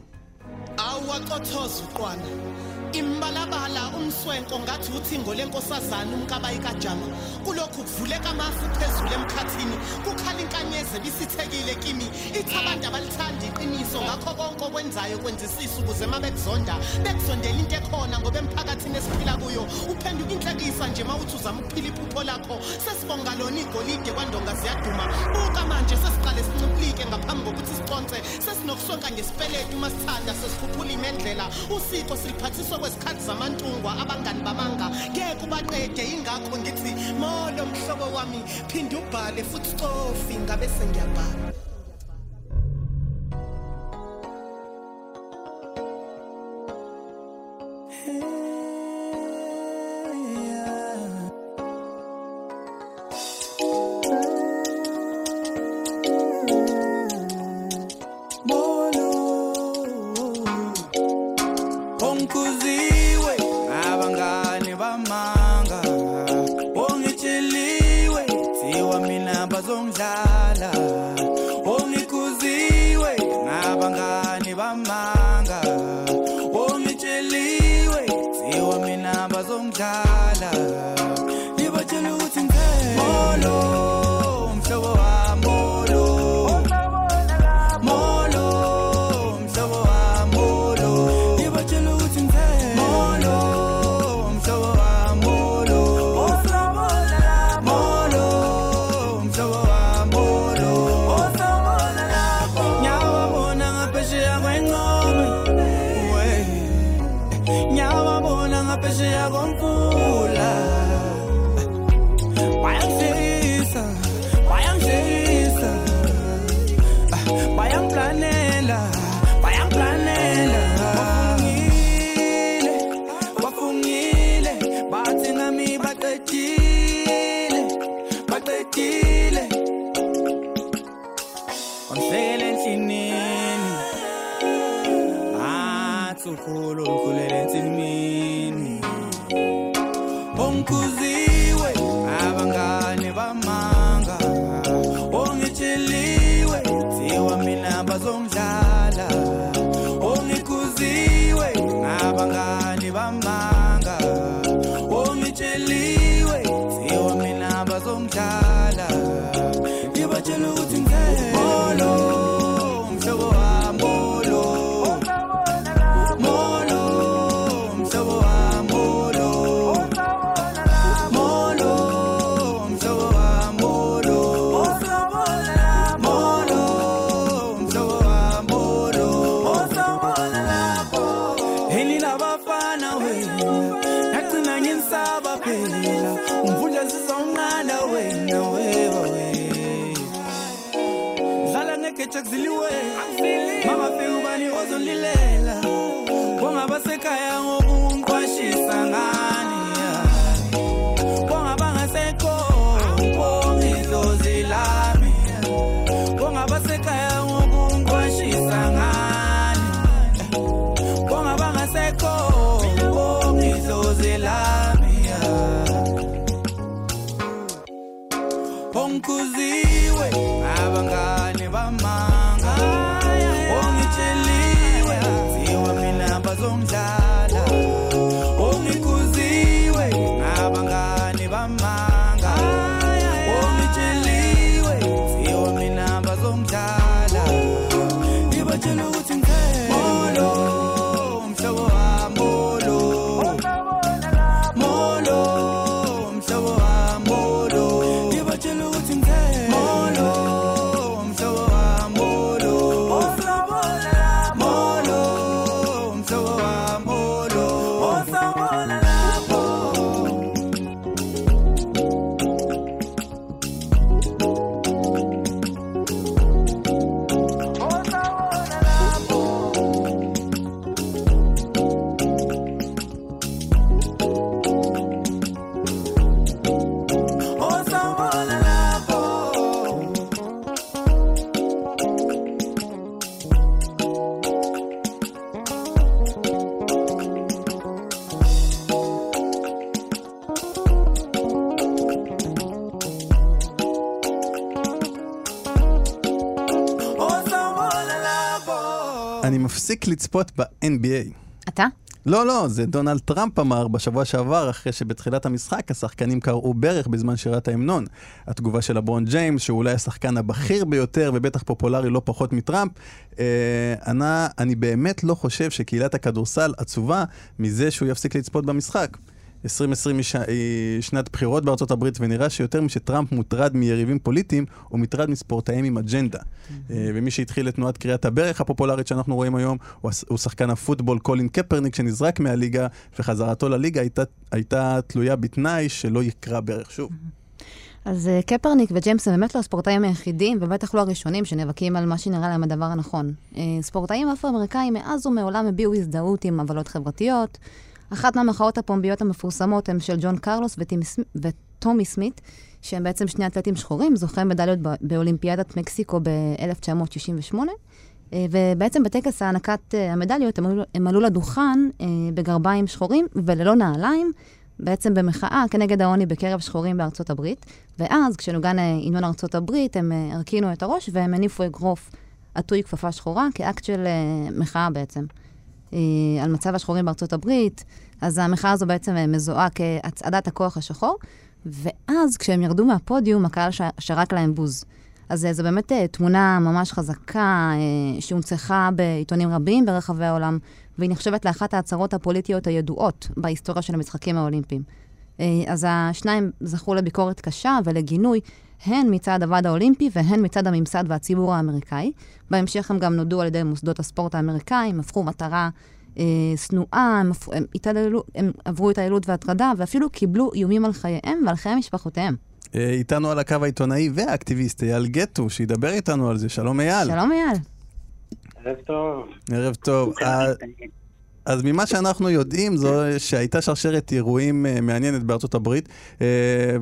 imbalabala umswenko ngathi uthingo lenkosazana umkabayi kajama kulokhu kuvuleka amafu phezulu emkhathini kukhala inkanyezi ebisithekile kimi ithi abantu abalithandi iqiniso ngakho konke okwenzayo kwenzisisa ukuze uma bekuzonda bekuzondela into ekhona ngoba emphakathini esiphila kuyo uphenduka inhlekisa nje uma uthi uzama ukuphila iphupho lakho. Sesibonga lona igolide kwandonga ziyaduma buka manje sesiqale sinciplike ngaphambi kokuthi siconse sesinokusonka ngesipeletu uma sithanda sesikhuphula imendlela usiko siliphathiswa kwezikhathi zamantungwa abangani bamanga. Ngeke ubaqede ingakho ngithi molo mhlobo wami phinde ubhale futhi cofi ngabe sengiyabhala. Onkuziwe akuziliwe mangafika ubani ozondilela bongabasekhaya ngoba ungiqwashisa ngani bongabangasekho ngizozilami bongabasekhaya ngoba ungiqwashisa ngani? Bongabangasekho ngizozilami onkuziwe abangani. מפסיק לצפות ב-NBA. אתה? לא, לא, זה דונלד טראמפ אמר בשבוע שעבר, אחרי שבתחילת המשחק השחקנים כרעו ברך בזמן שירת ההמנון. התגובה של לברון ג'יימס, שהוא אולי השחקן הבכיר ביותר ובטח פופולרי לא פחות מטראמפ, אה, ענה, אני באמת לא חושב שקהילת הכדורסל עצובה מזה שהוא יפסיק לצפות במשחק. 2020 היא היא שנת בחירות בארצות הברית, ונראה שיותר משטראמפ מוטרד מיריבים פוליטיים, הוא מוטרד מספורטאים עם אג'נדה. אה, ומי שהתחיל את תנועת קריאת הברך הפופולרית שאנחנו רואים היום, הוא שחקן הפוטבול קולין קפרניק, שנזרק מהליגה, וחזרתו לליגה הייתה, הייתה תלויה בתנאי שלא יקרא ברך שוב. אז אה, קפרניק וג'יימס הם באמת לא הספורטאים היחידים, ובטח לא הראשונים שנאבקים על מה שנראה להם הדבר הנכון. אה, ספורטאים אפרו-אמריקאים מאז ומעולם הביעו הזדהות עם עוולות חברתיות. אחת מהמחאות הפומביות המפורסמות הן של ג'ון קרלוס וטומי סמית, שהם בעצם שני אתלטים שחורים, זוכי מדליות באולימפיאדת מקסיקו ב-1968. אה, ובעצם בטקס הענקת אה, המדליות הם עלו, הם עלו לדוכן אה, בגרביים שחורים וללא נעליים, בעצם במחאה כנגד העוני בקרב שחורים בארצות הברית. ואז, כשנוגן המנון ארצות הברית, הם הרכינו את הראש והם הניפו אגרוף עטוי כפפה שחורה, כאקט של אה, מחאה בעצם. אה, על מצב השחורים בארצות הברית, אז המחאה הזו בעצם אה, מזוהה כהצעדת הכוח השחור, ואז כשהם ירדו מהפודיום, הקהל ש- שרק להם בוז. אז אה, זו באמת תמונה ממש חזקה, שהונצחה בעיתונים רבים ברחבי העולם, והיא נחשבת לאחת ההצהרות הפוליטיות הידועות בהיסטוריה של המשחקים האולימפיים. אז השניים זכו לביקורת קשה ולגינוי, הן מצד הוועד האולימפי והן מצד הממסד והציבור האמריקאי. בהמשך הם גם נודעו על ידי מוסדות הספורט האמריקאים, הפכו מטרה אה, שנואה, הם, הפ- הם, התעללו, הם עברו התעללות והטרדה, ואפילו קיבלו איומים על חייהם ועל חיי משפחותיהם. אה, איתנו על הקו העיתונאי והאקטיביסט אייל גטו, שידבר איתנו על זה. שלום אייל. שלום אייל. ערב טוב. ערב טוב. אה, אז ממה שאנחנו יודעים זו שהייתה שרשרת אירועים אה, מעניינת בארצות הברית, אה,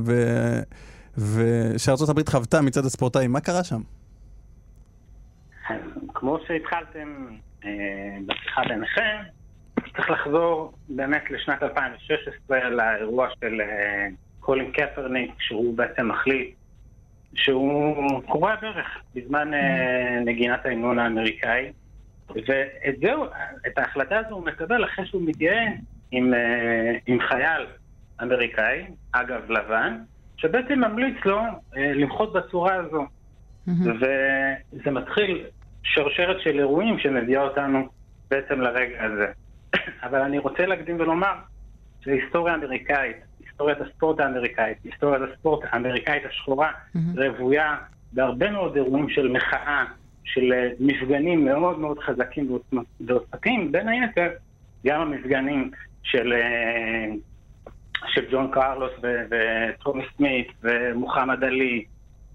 ו- ושארצות הברית חוותה מצד הספורטאים. מה קרה שם? כמו שהתחלתם אה, בשיחה ביניכם, צריך לחזור באמת לשנת 2016 לאירוע של אה, קולין קפרניק, שהוא בעצם מחליט שהוא קורע ברך בזמן אה, נגינת ההמנון האמריקאי. ואת זהו, את ההחלטה הזו הוא מקבל אחרי שהוא מתייעץ עם, עם חייל אמריקאי, אגב לבן, שבעצם ממליץ לו אה, למחות בצורה הזו. וזה מתחיל שרשרת של אירועים שמביאה אותנו בעצם לרגע הזה. אבל אני רוצה להקדים ולומר שהיסטוריה אמריקאית, היסטוריית הספורט האמריקאית, היסטוריית הספורט האמריקאית השחורה, רוויה בהרבה מאוד אירועים של מחאה, של אה, מפגנים מאוד מאוד חזקים ועוצמ- ועוצמתיים, בין היתר גם המפגנים של, אה, של ג'ון קרלוס ו- וטומי סמית ומוחמד עלי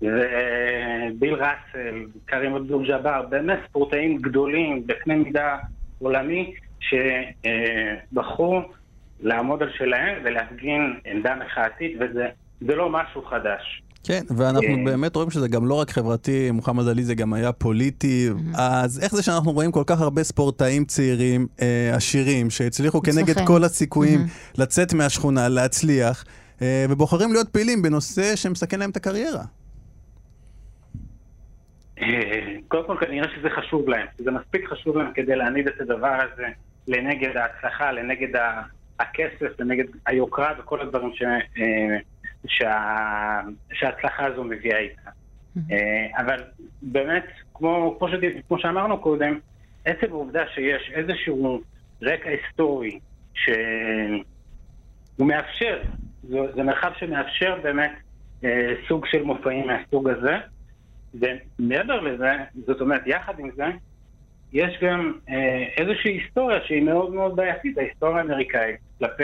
וביל ראסל, קרים אבדול ג'אבר, באמת ספורטאים גדולים בקנה מידה עולמי שבחרו לעמוד על שלהם ולהפגין עמדה מחאתית וזה זה לא משהו חדש. כן, ואנחנו אה. באמת רואים שזה גם לא רק חברתי, מוחמד עלי זה גם היה פוליטי. אז איך זה שאנחנו רואים כל כך הרבה ספורטאים צעירים, אה, עשירים, שהצליחו כנגד. כל הסיכויים לצאת מהשכונה, להצליח, אה, ובוחרים להיות פעילים בנושא שמסכן להם את הקריירה? אה, קודם כל כנראה שזה חשוב להם, זה מספיק חשוב להם כדי להעמיד את הדבר הזה לנגד ההצלחה, לנגד הכסף, לנגד היוקרה וכל הדברים ש, שה, שההצלחה הזו מביאה איתה. אה, אבל באמת, כמו, כמו, שד... כמו שאמרנו קודם, עצם העובדה שיש איזשהו רקע היסטורי שהוא מאפשר, זה, זה מרחב שמאפשר באמת אה, סוג של מופעים מהסוג הזה, ומעבר לזה, זאת אומרת, יחד עם זה, יש גם אה, איזושהי היסטוריה שהיא מאוד מאוד בעייתית, ההיסטוריה האמריקאית, כלפי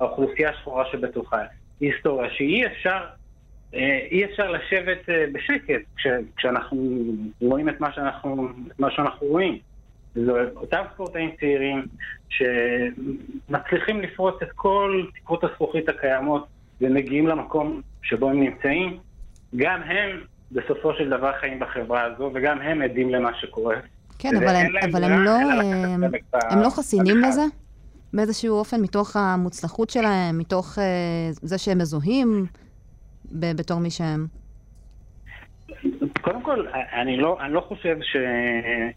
האוכלוסייה השחורה שבתוכה. היסטוריה שאי אפשר, אה, אי אפשר לשבת אה, בשקט כש, כשאנחנו רואים את מה שאנחנו, את מה שאנחנו רואים. זה אותם ספורטאים צעירים שמצליחים לפרוץ את כל תקרות הזכוכית הקיימות ומגיעים למקום שבו הם נמצאים, גם הם בסופו של דבר חיים בחברה הזו, וגם הם עדים למה שקורה. כן, אבל הם, אבל הם לא, הם, ב- הם לא חסינים. לזה? באיזשהו אופן, מתוך המוצלחות שלהם, מתוך אה, זה שהם מזוהים ב- בתור מי שהם. קודם כל, אני לא, אני לא חושב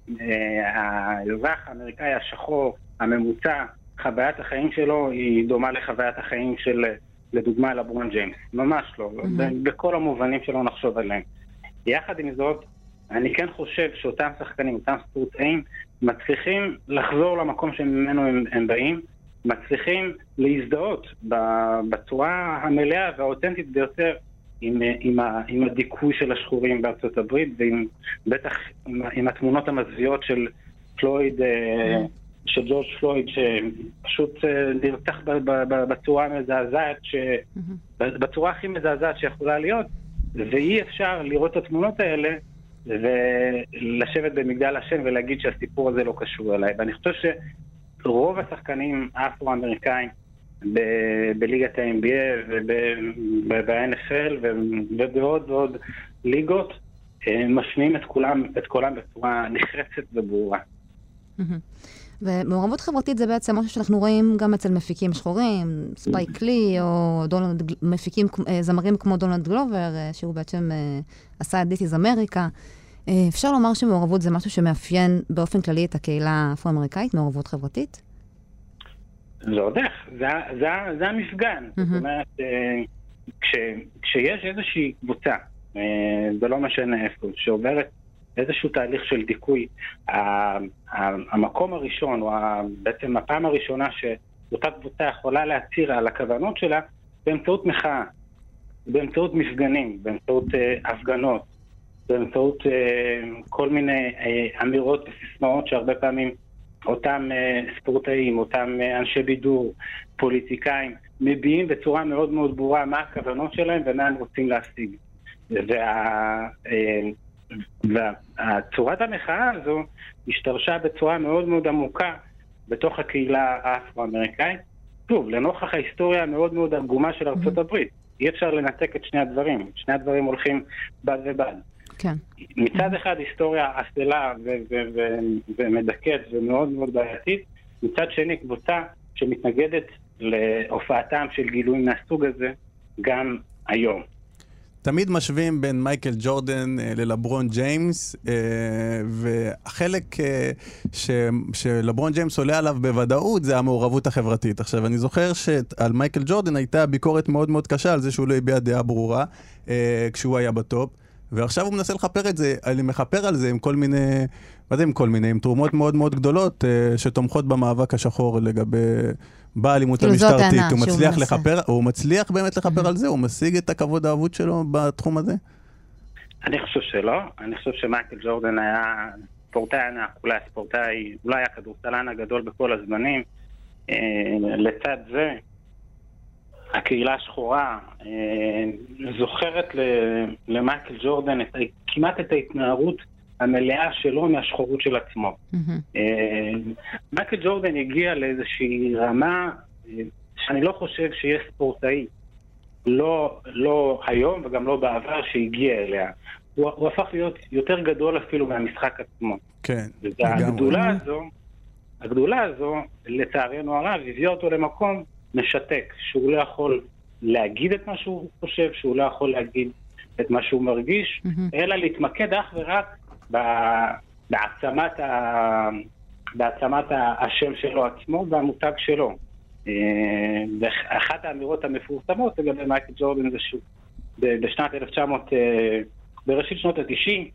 שהאזרח האמריקאי השחור, הממוצע, חוויית החיים שלו היא דומה לחוויית החיים של, לדוגמה, לברון ג'יימס. ממש לא. ב- בכל המובנים שלא נחשוב עליהם. יחד עם זאת, אני כן חושב שאותם שחקנים, אותם ספורטאים, מצליחים לחזור למקום שממנו הם, הם באים, מצליחים להזדהות בצורה המלאה והאותנטית ביותר עם, עם, ה, עם הדיכוי של השחורים בארצות הברית, ועם בטח עם, עם התמונות המזוויעות של פלויד, אה, של ג'ורג' פלויד, שפשוט אה, נרצח בצורה המזעזעת, ש... בצורה הכי מזעזעת שיכולה להיות, ואי אפשר לראות את התמונות האלה ולשבת במגדל השן ולהגיד שהסיפור הזה לא קשור אליי. ואני חושב שרוב השחקנים האפרו-אמריקאים בליגת ה-NBA וב-NFL ובעוד ועוד ליגות אה, משמיעים את כולם, את קולם בצורה נחרצת וברורה. מהמם. ומעורבות חברתית זה בעצם משהו שאנחנו רואים גם אצל מפיקים שחורים, ספייק לי, או דונלד, מפיקים, אה, זמרים כמו דונלד גלובר, אה, שהוא בעצם אה, עשה את is אמריקה. אפשר לומר שמעורבות זה משהו שמאפיין באופן כללי את הקהילה האפרו-אמריקאית, מעורבות חברתית? זה עוד איך, זה, זה, זה המפגן. זאת אומרת, כש, כשיש איזושהי קבוצה, זה לא משנה איפה, שעוברת איזשהו תהליך של דיכוי, המקום הראשון, או בעצם הפעם הראשונה שאותה קבוצה יכולה להצהיר על הכוונות שלה, באמצעות מחאה, באמצעות מפגנים, באמצעות אה, הפגנות, באמצעות אה, כל מיני אה, אמירות וסיסמאות שהרבה פעמים אותם אה, ספורטאים, אותם אה, אנשי בידור, פוליטיקאים, מביעים בצורה מאוד מאוד ברורה מה הכוונות שלהם ומה הם רוצים להשיג. וה, אה, והצורת המחאה הזו השתרשה בצורה מאוד מאוד עמוקה בתוך הקהילה האפרו-אמריקאית. שוב, לנוכח ההיסטוריה המאוד מאוד עגומה של ארצות הברית. אי אפשר לנתק את שני הדברים, שני הדברים הולכים בד בבד. כן. מצד אחד היסטוריה אפלה ומדכאת ומאוד מאוד בעייתית, מצד שני קבוצה שמתנגדת להופעתם של גילויים מהסוג הזה גם היום. תמיד משווים בין מייקל ג'ורדן אה, ללברון ג'יימס, אה, והחלק אה, ש, שלברון ג'יימס עולה עליו בוודאות זה המעורבות החברתית. עכשיו, אני זוכר שעל מייקל ג'ורדן הייתה ביקורת מאוד מאוד קשה על זה שהוא לא הביע דעה ברורה כשהוא היה בטופ. ועכשיו הוא מנסה לכפר את זה, אני מכפר על זה עם כל מיני, מה זה עם כל מיני, עם תרומות מאוד מאוד גדולות שתומכות במאבק השחור לגבי באלימות כאילו, המשטרתית. הוא מצליח. לכפר, הוא מצליח באמת לכפר על זה? הוא משיג את הכבוד האבוד שלו בתחום הזה? אני חושב שלא, אני חושב שמייקל ג'ורדן היה ספורטאי ענק, אולי הספורטאי, אולי הכדורסלן הגדול בכל הזמנים. אה, לצד זה, הקהילה השחורה אה, זוכרת ל- למייקל ג'ורדן כמעט את ההתנערות המלאה שלו מהשחורות של עצמו. אה, מייקל ג'ורדן הגיע לאיזושהי רמה אה, שאני לא חושב שיש ספורטאי, לא, לא היום וגם לא בעבר, שהגיע אליה. הוא, הוא הפך להיות יותר גדול אפילו מהמשחק עצמו. כן, לגמרי. והגדולה הזו, הגדולה הזו, לצערנו הרב, הביאה אותו למקום משתק, שהוא לא יכול להגיד את מה שהוא חושב, שהוא לא יכול להגיד את מה שהוא מרגיש, מהמם. אלא להתמקד אך ורק בהעצמת, ה... בהעצמת השם שלו עצמו והמותג שלו. אה, ואחת האמירות המפורסמות לגבי מייקל ג'ורדן זה שהוא בשנת 1900, אה, בראשית שנות ה-90,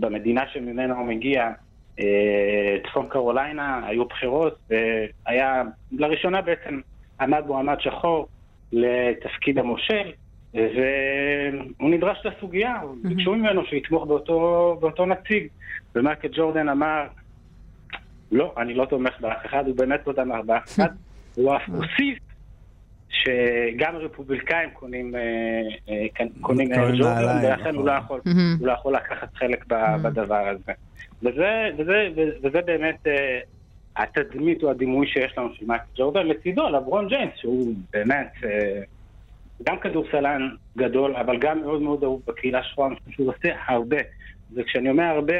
במדינה שממנה הוא מגיע, אה, צפון קרוליינה, היו בחירות, והיה לראשונה בעצם עמד מועמד שחור לתפקיד המושל, והוא נדרש לסוגיה, ביקשו ממנו שיתמוך באותו, באותו נציג, ומייקל ג'ורדן אמר, לא, אני לא תומך באף אחד, הוא באמת לא תמך באף אחד, הוא אף הוסיף שגם הרפובליקאים קונים, אה, אה, קונים ג'ורדן, ולכן הוא לא נכון. יכול. הוא לא יכול לקחת חלק בדבר הזה. וזה, וזה, וזה באמת אה, התדמית או הדימוי שיש לנו של מייקל ג'ורדן, לצידו לברון ג'יימס, שהוא באמת אה, גם כדורסלן גדול, אבל גם מאוד מאוד אהוב בקהילה השחורה, אני חושב שהוא עושה הרבה. וכשאני אומר הרבה,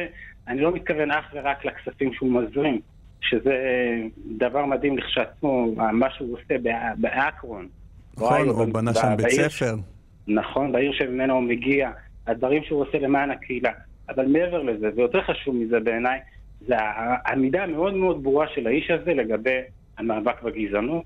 אני לא מתכוון אך ורק לכספים שהוא מזרים, שזה דבר מדהים לכשעצמו, מה שהוא עושה בא- באקרון. נכון, הוא בנה שם בית ספר. נכון, בעיר שממנו הוא מגיע, הדברים שהוא עושה למען הקהילה. אבל מעבר לזה, ויותר חשוב מזה בעיניי, זה העמידה המאוד מאוד ברורה של האיש הזה לגבי המאבק בגזענות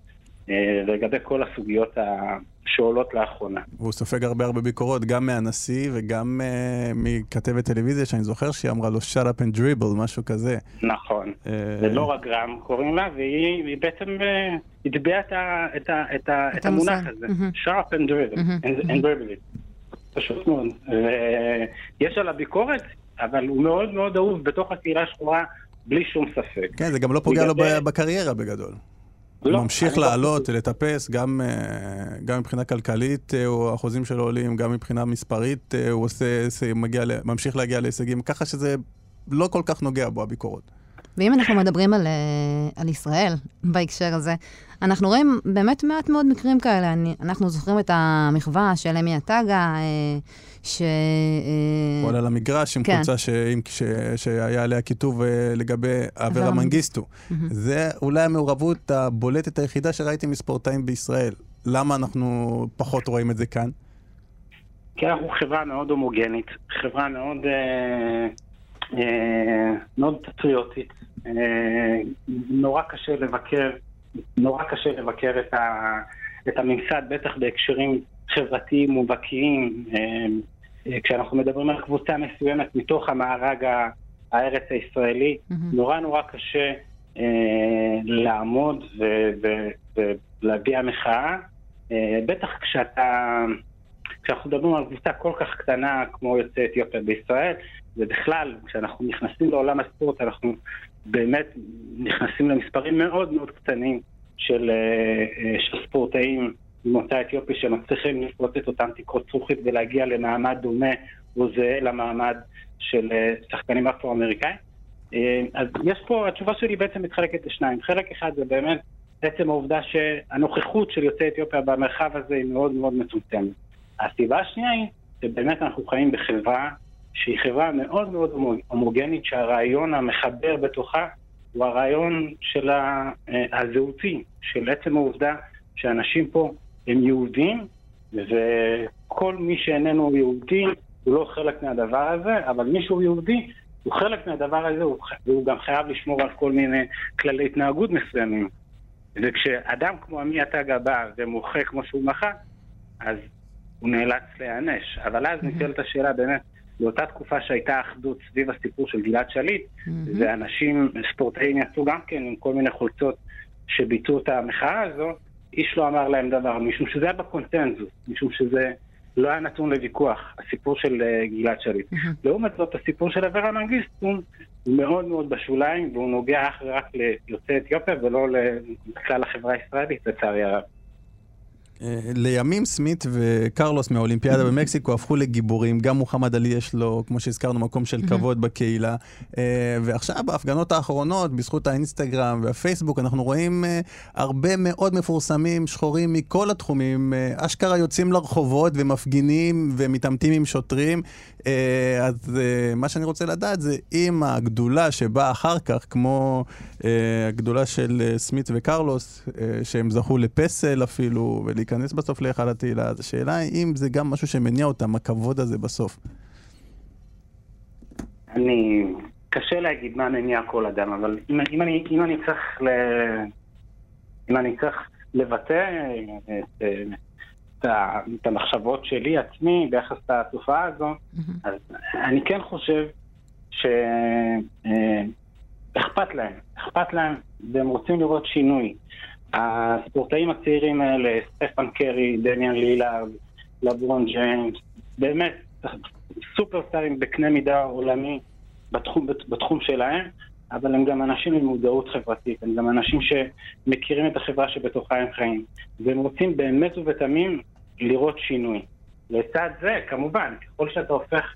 אה, ולגבי כל הסוגיות ה- שעולות לאחרונה. והוא סופג הרבה הרבה ביקורות, גם מהנשיא וגם uh, מכתבת טלוויזיה, שאני זוכר שהיא אמרה לו shut up and dribble, משהו כזה. נכון. ולא רק גרם קוראים לה, והיא היא בעצם אה, הטביעה את, את, את, את. המונח הזה, מהמם. sharp and driven, מהמם. and- and it. פשוט מאוד. אה, יש עליו ביקורת, אבל הוא מאוד מאוד אהוב בתוך הקהילה השחורה, בלי שום ספק. כן, זה גם לא פוגע לו בקריירה בגדול. לא, ממשיך לא לעלות, חושב- לטפס, גם, אה, גם מבחינה כלכלית, אה, האחוזים שלו עולים, גם מבחינה מספרית, אה, הוא עושה, מגיע, ממשיך להגיע להישגים, ככה שזה לא כל כך נוגע בו, הביקורות. ואם אנחנו מדברים על, אה, על ישראל בהקשר הזה, אנחנו רואים באמת מעט מאוד מקרים כאלה. אני, אנחנו זוכרים את המחווה של אמי עטגה, אה, ש... אה, הוא עלה למגרש עם כן. חולצה ש- ש- שהיה עליה כיתוב לגבי אברה מנגיסטו. זה אולי המעורבות הבולטת היחידה שראיתי מספורטאים בישראל. למה אנחנו פחות רואים את זה כאן? כי אנחנו חברה מאוד הומוגנית, חברה מאוד, אה, מאוד פטריוטית. אה, נורא קשה לבקר, נורא קשה לבקר את, ה, את הממסד, בטח בהקשרים חברתיים מובהקיים. אה, אה, כשאנחנו מדברים על קבוצה מסוימת מתוך המארג הארץ הישראלי, מהמם. נורא נורא קשה אה, לעמוד ולהביע מחאה. אה, בטח כשאתה... כשאנחנו מדברים על קבוצה כל כך קטנה כמו יוצאי אתיופיה בישראל, ובכלל, כשאנחנו נכנסים לעולם הספורט, אנחנו באמת נכנסים למספרים מאוד מאוד קטנים של, אה, אה, של ספורטאים ממוצא אתיופי שמצליחים לפרוץ את אותן תקרות זכוכית ולהגיע למעמד דומה או זהה למעמד של אה, שחקנים אפרו-אמריקאים. אז יש פה, התשובה שלי בעצם מתחלקת לשניים. חלק אחד זה באמת עצם העובדה שהנוכחות של יוצאי אתיופיה במרחב הזה היא מאוד מאוד מצומצמת. הסיבה השנייה היא שבאמת אנחנו חיים בחברה שהיא חברה מאוד מאוד הומו- הומוגנית, שהרעיון המחבר בתוכה הוא הרעיון של אה, הזהותי, של עצם העובדה שאנשים פה הם יהודים, וכל מי שאיננו יהודי הוא לא חלק מהדבר הזה, אבל מי שהוא יהודי הוא חלק מהדבר הזה, והוא גם חייב לשמור על כל מיני כללי התנהגות מסוימים. וכשאדם כמו עמי התגה בא ומוחה כמו שהוא מחה, אז הוא נאלץ להיענש. אבל אז נשאלת השאלה באמת, באותה תקופה שהייתה אחדות סביב הסיפור של גלעד שליט, ואנשים, ספורטאים יצאו גם כן עם כל מיני חולצות שביטאו את המחאה הזו, איש לא אמר להם דבר, משום שזה היה בקונצנזוס, משום שזה לא היה נתון לוויכוח, הסיפור של אה, גלעד שליט. לעומת זאת, הסיפור של אברה מנגיסטו הוא מאוד מאוד בשוליים, והוא נוגע אך ורק ליוצאי אתיופיה ולא לכלל החברה הישראלית, לצערי הרב. אה, לימים סמית וקרלוס מהאולימפיאדה במקסיקו הפכו לגיבורים, גם מוחמד עלי יש לו, כמו שהזכרנו, מקום של כבוד בקהילה. אה, ועכשיו בהפגנות האחרונות, בזכות האינסטגרם והפייסבוק, אנחנו רואים אה, הרבה מאוד מפורסמים שחורים מכל התחומים, אשכרה יוצאים לרחובות ומפגינים ומתעמתים עם שוטרים. אז מה שאני רוצה לדעת זה אם הגדולה שבאה אחר כך, כמו הגדולה של סמית וקרלוס, שהם זכו לפסל אפילו, ולהיכנס בסוף להיכל התהילה, אז השאלה היא אם זה גם משהו שמניע אותם, הכבוד הזה בסוף. אני... קשה להגיד מה מניע כל אדם, אבל אם, אם, אני, אם אני צריך ל... אם אני צריך לבטא את, את, את המחשבות שלי עצמי ביחס לתופעה הזו, אז אני כן חושב שאכפת להם, אכפת להם, והם רוצים לראות שינוי. הספורטאים הצעירים האלה, סטפן קרי, דניאן לילארד, לברון ג'יימס, באמת סופרסטארים בקנה מידה עולמי בתחום, בתחום שלהם, אבל הם גם אנשים עם מודעות חברתית, הם גם אנשים שמכירים את החברה שבתוכה הם חיים, והם רוצים באמת ובתמים לראות שינוי. לצד זה, כמובן, ככל שאתה הופך,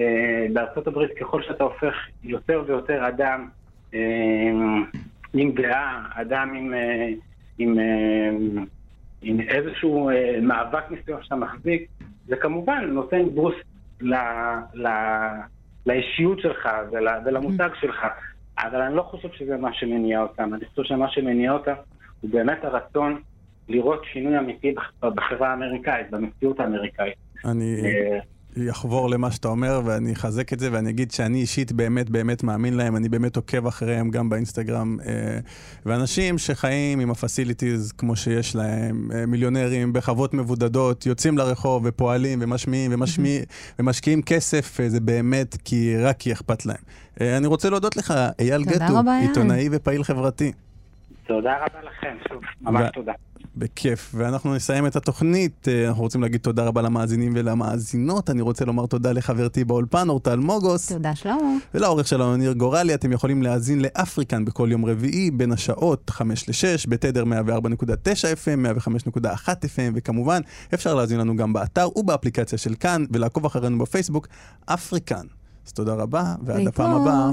אה, בארצות הברית, ככל שאתה הופך יותר ויותר אדם אה, עם דעה, אדם עם, אה, עם, אה, עם איזשהו אה, מאבק מסוים שאתה מחזיק, זה כמובן נותן בוסט ל, ל, לאישיות שלך ול, ולמותג שלך. אבל אני לא חושב שזה מה שמניע אותם. אני חושב שמה שמניע אותם הוא באמת הרצון לראות שינוי אמיתי בח- בחברה האמריקאית, במציאות האמריקאית. אני אה, אחבור למה שאתה אומר ואני אחזק את זה ואני אגיד שאני אישית באמת באמת מאמין להם, אני באמת עוקב אחריהם גם באינסטגרם. אה, ואנשים שחיים עם הפסיליטיז כמו שיש להם, אה, מיליונרים בחוות מבודדות, יוצאים לרחוב ופועלים ומשמיעים ומשמיע, ומשקיעים כסף, אה, זה באמת כי רק כי אכפת להם. אני רוצה להודות לך, אייל גטו, רבה. עיתונאי ופעיל חברתי. תודה רבה לכם, שוב, ממש ו- תודה. בכיף. ואנחנו נסיים את התוכנית. אה, אנחנו רוצים להגיד תודה רבה למאזינים ולמאזינות. אני רוצה לומר תודה לחברתי באולפן, אורטל מוגוס. תודה, שלמה. ולעורך שלנו ניר גורלי, אתם יכולים להאזין לאפריקן בכל יום רביעי בין השעות 5 ל-6 בתדר 104.9 FM, 105.1 FM, וכמובן אפשר להאזין לנו גם באתר ובאפליקציה של כאן, ולעקוב אחרינו בפייסבוק, אפריקן. אז תודה רבה, ועד הפעם. הבאה.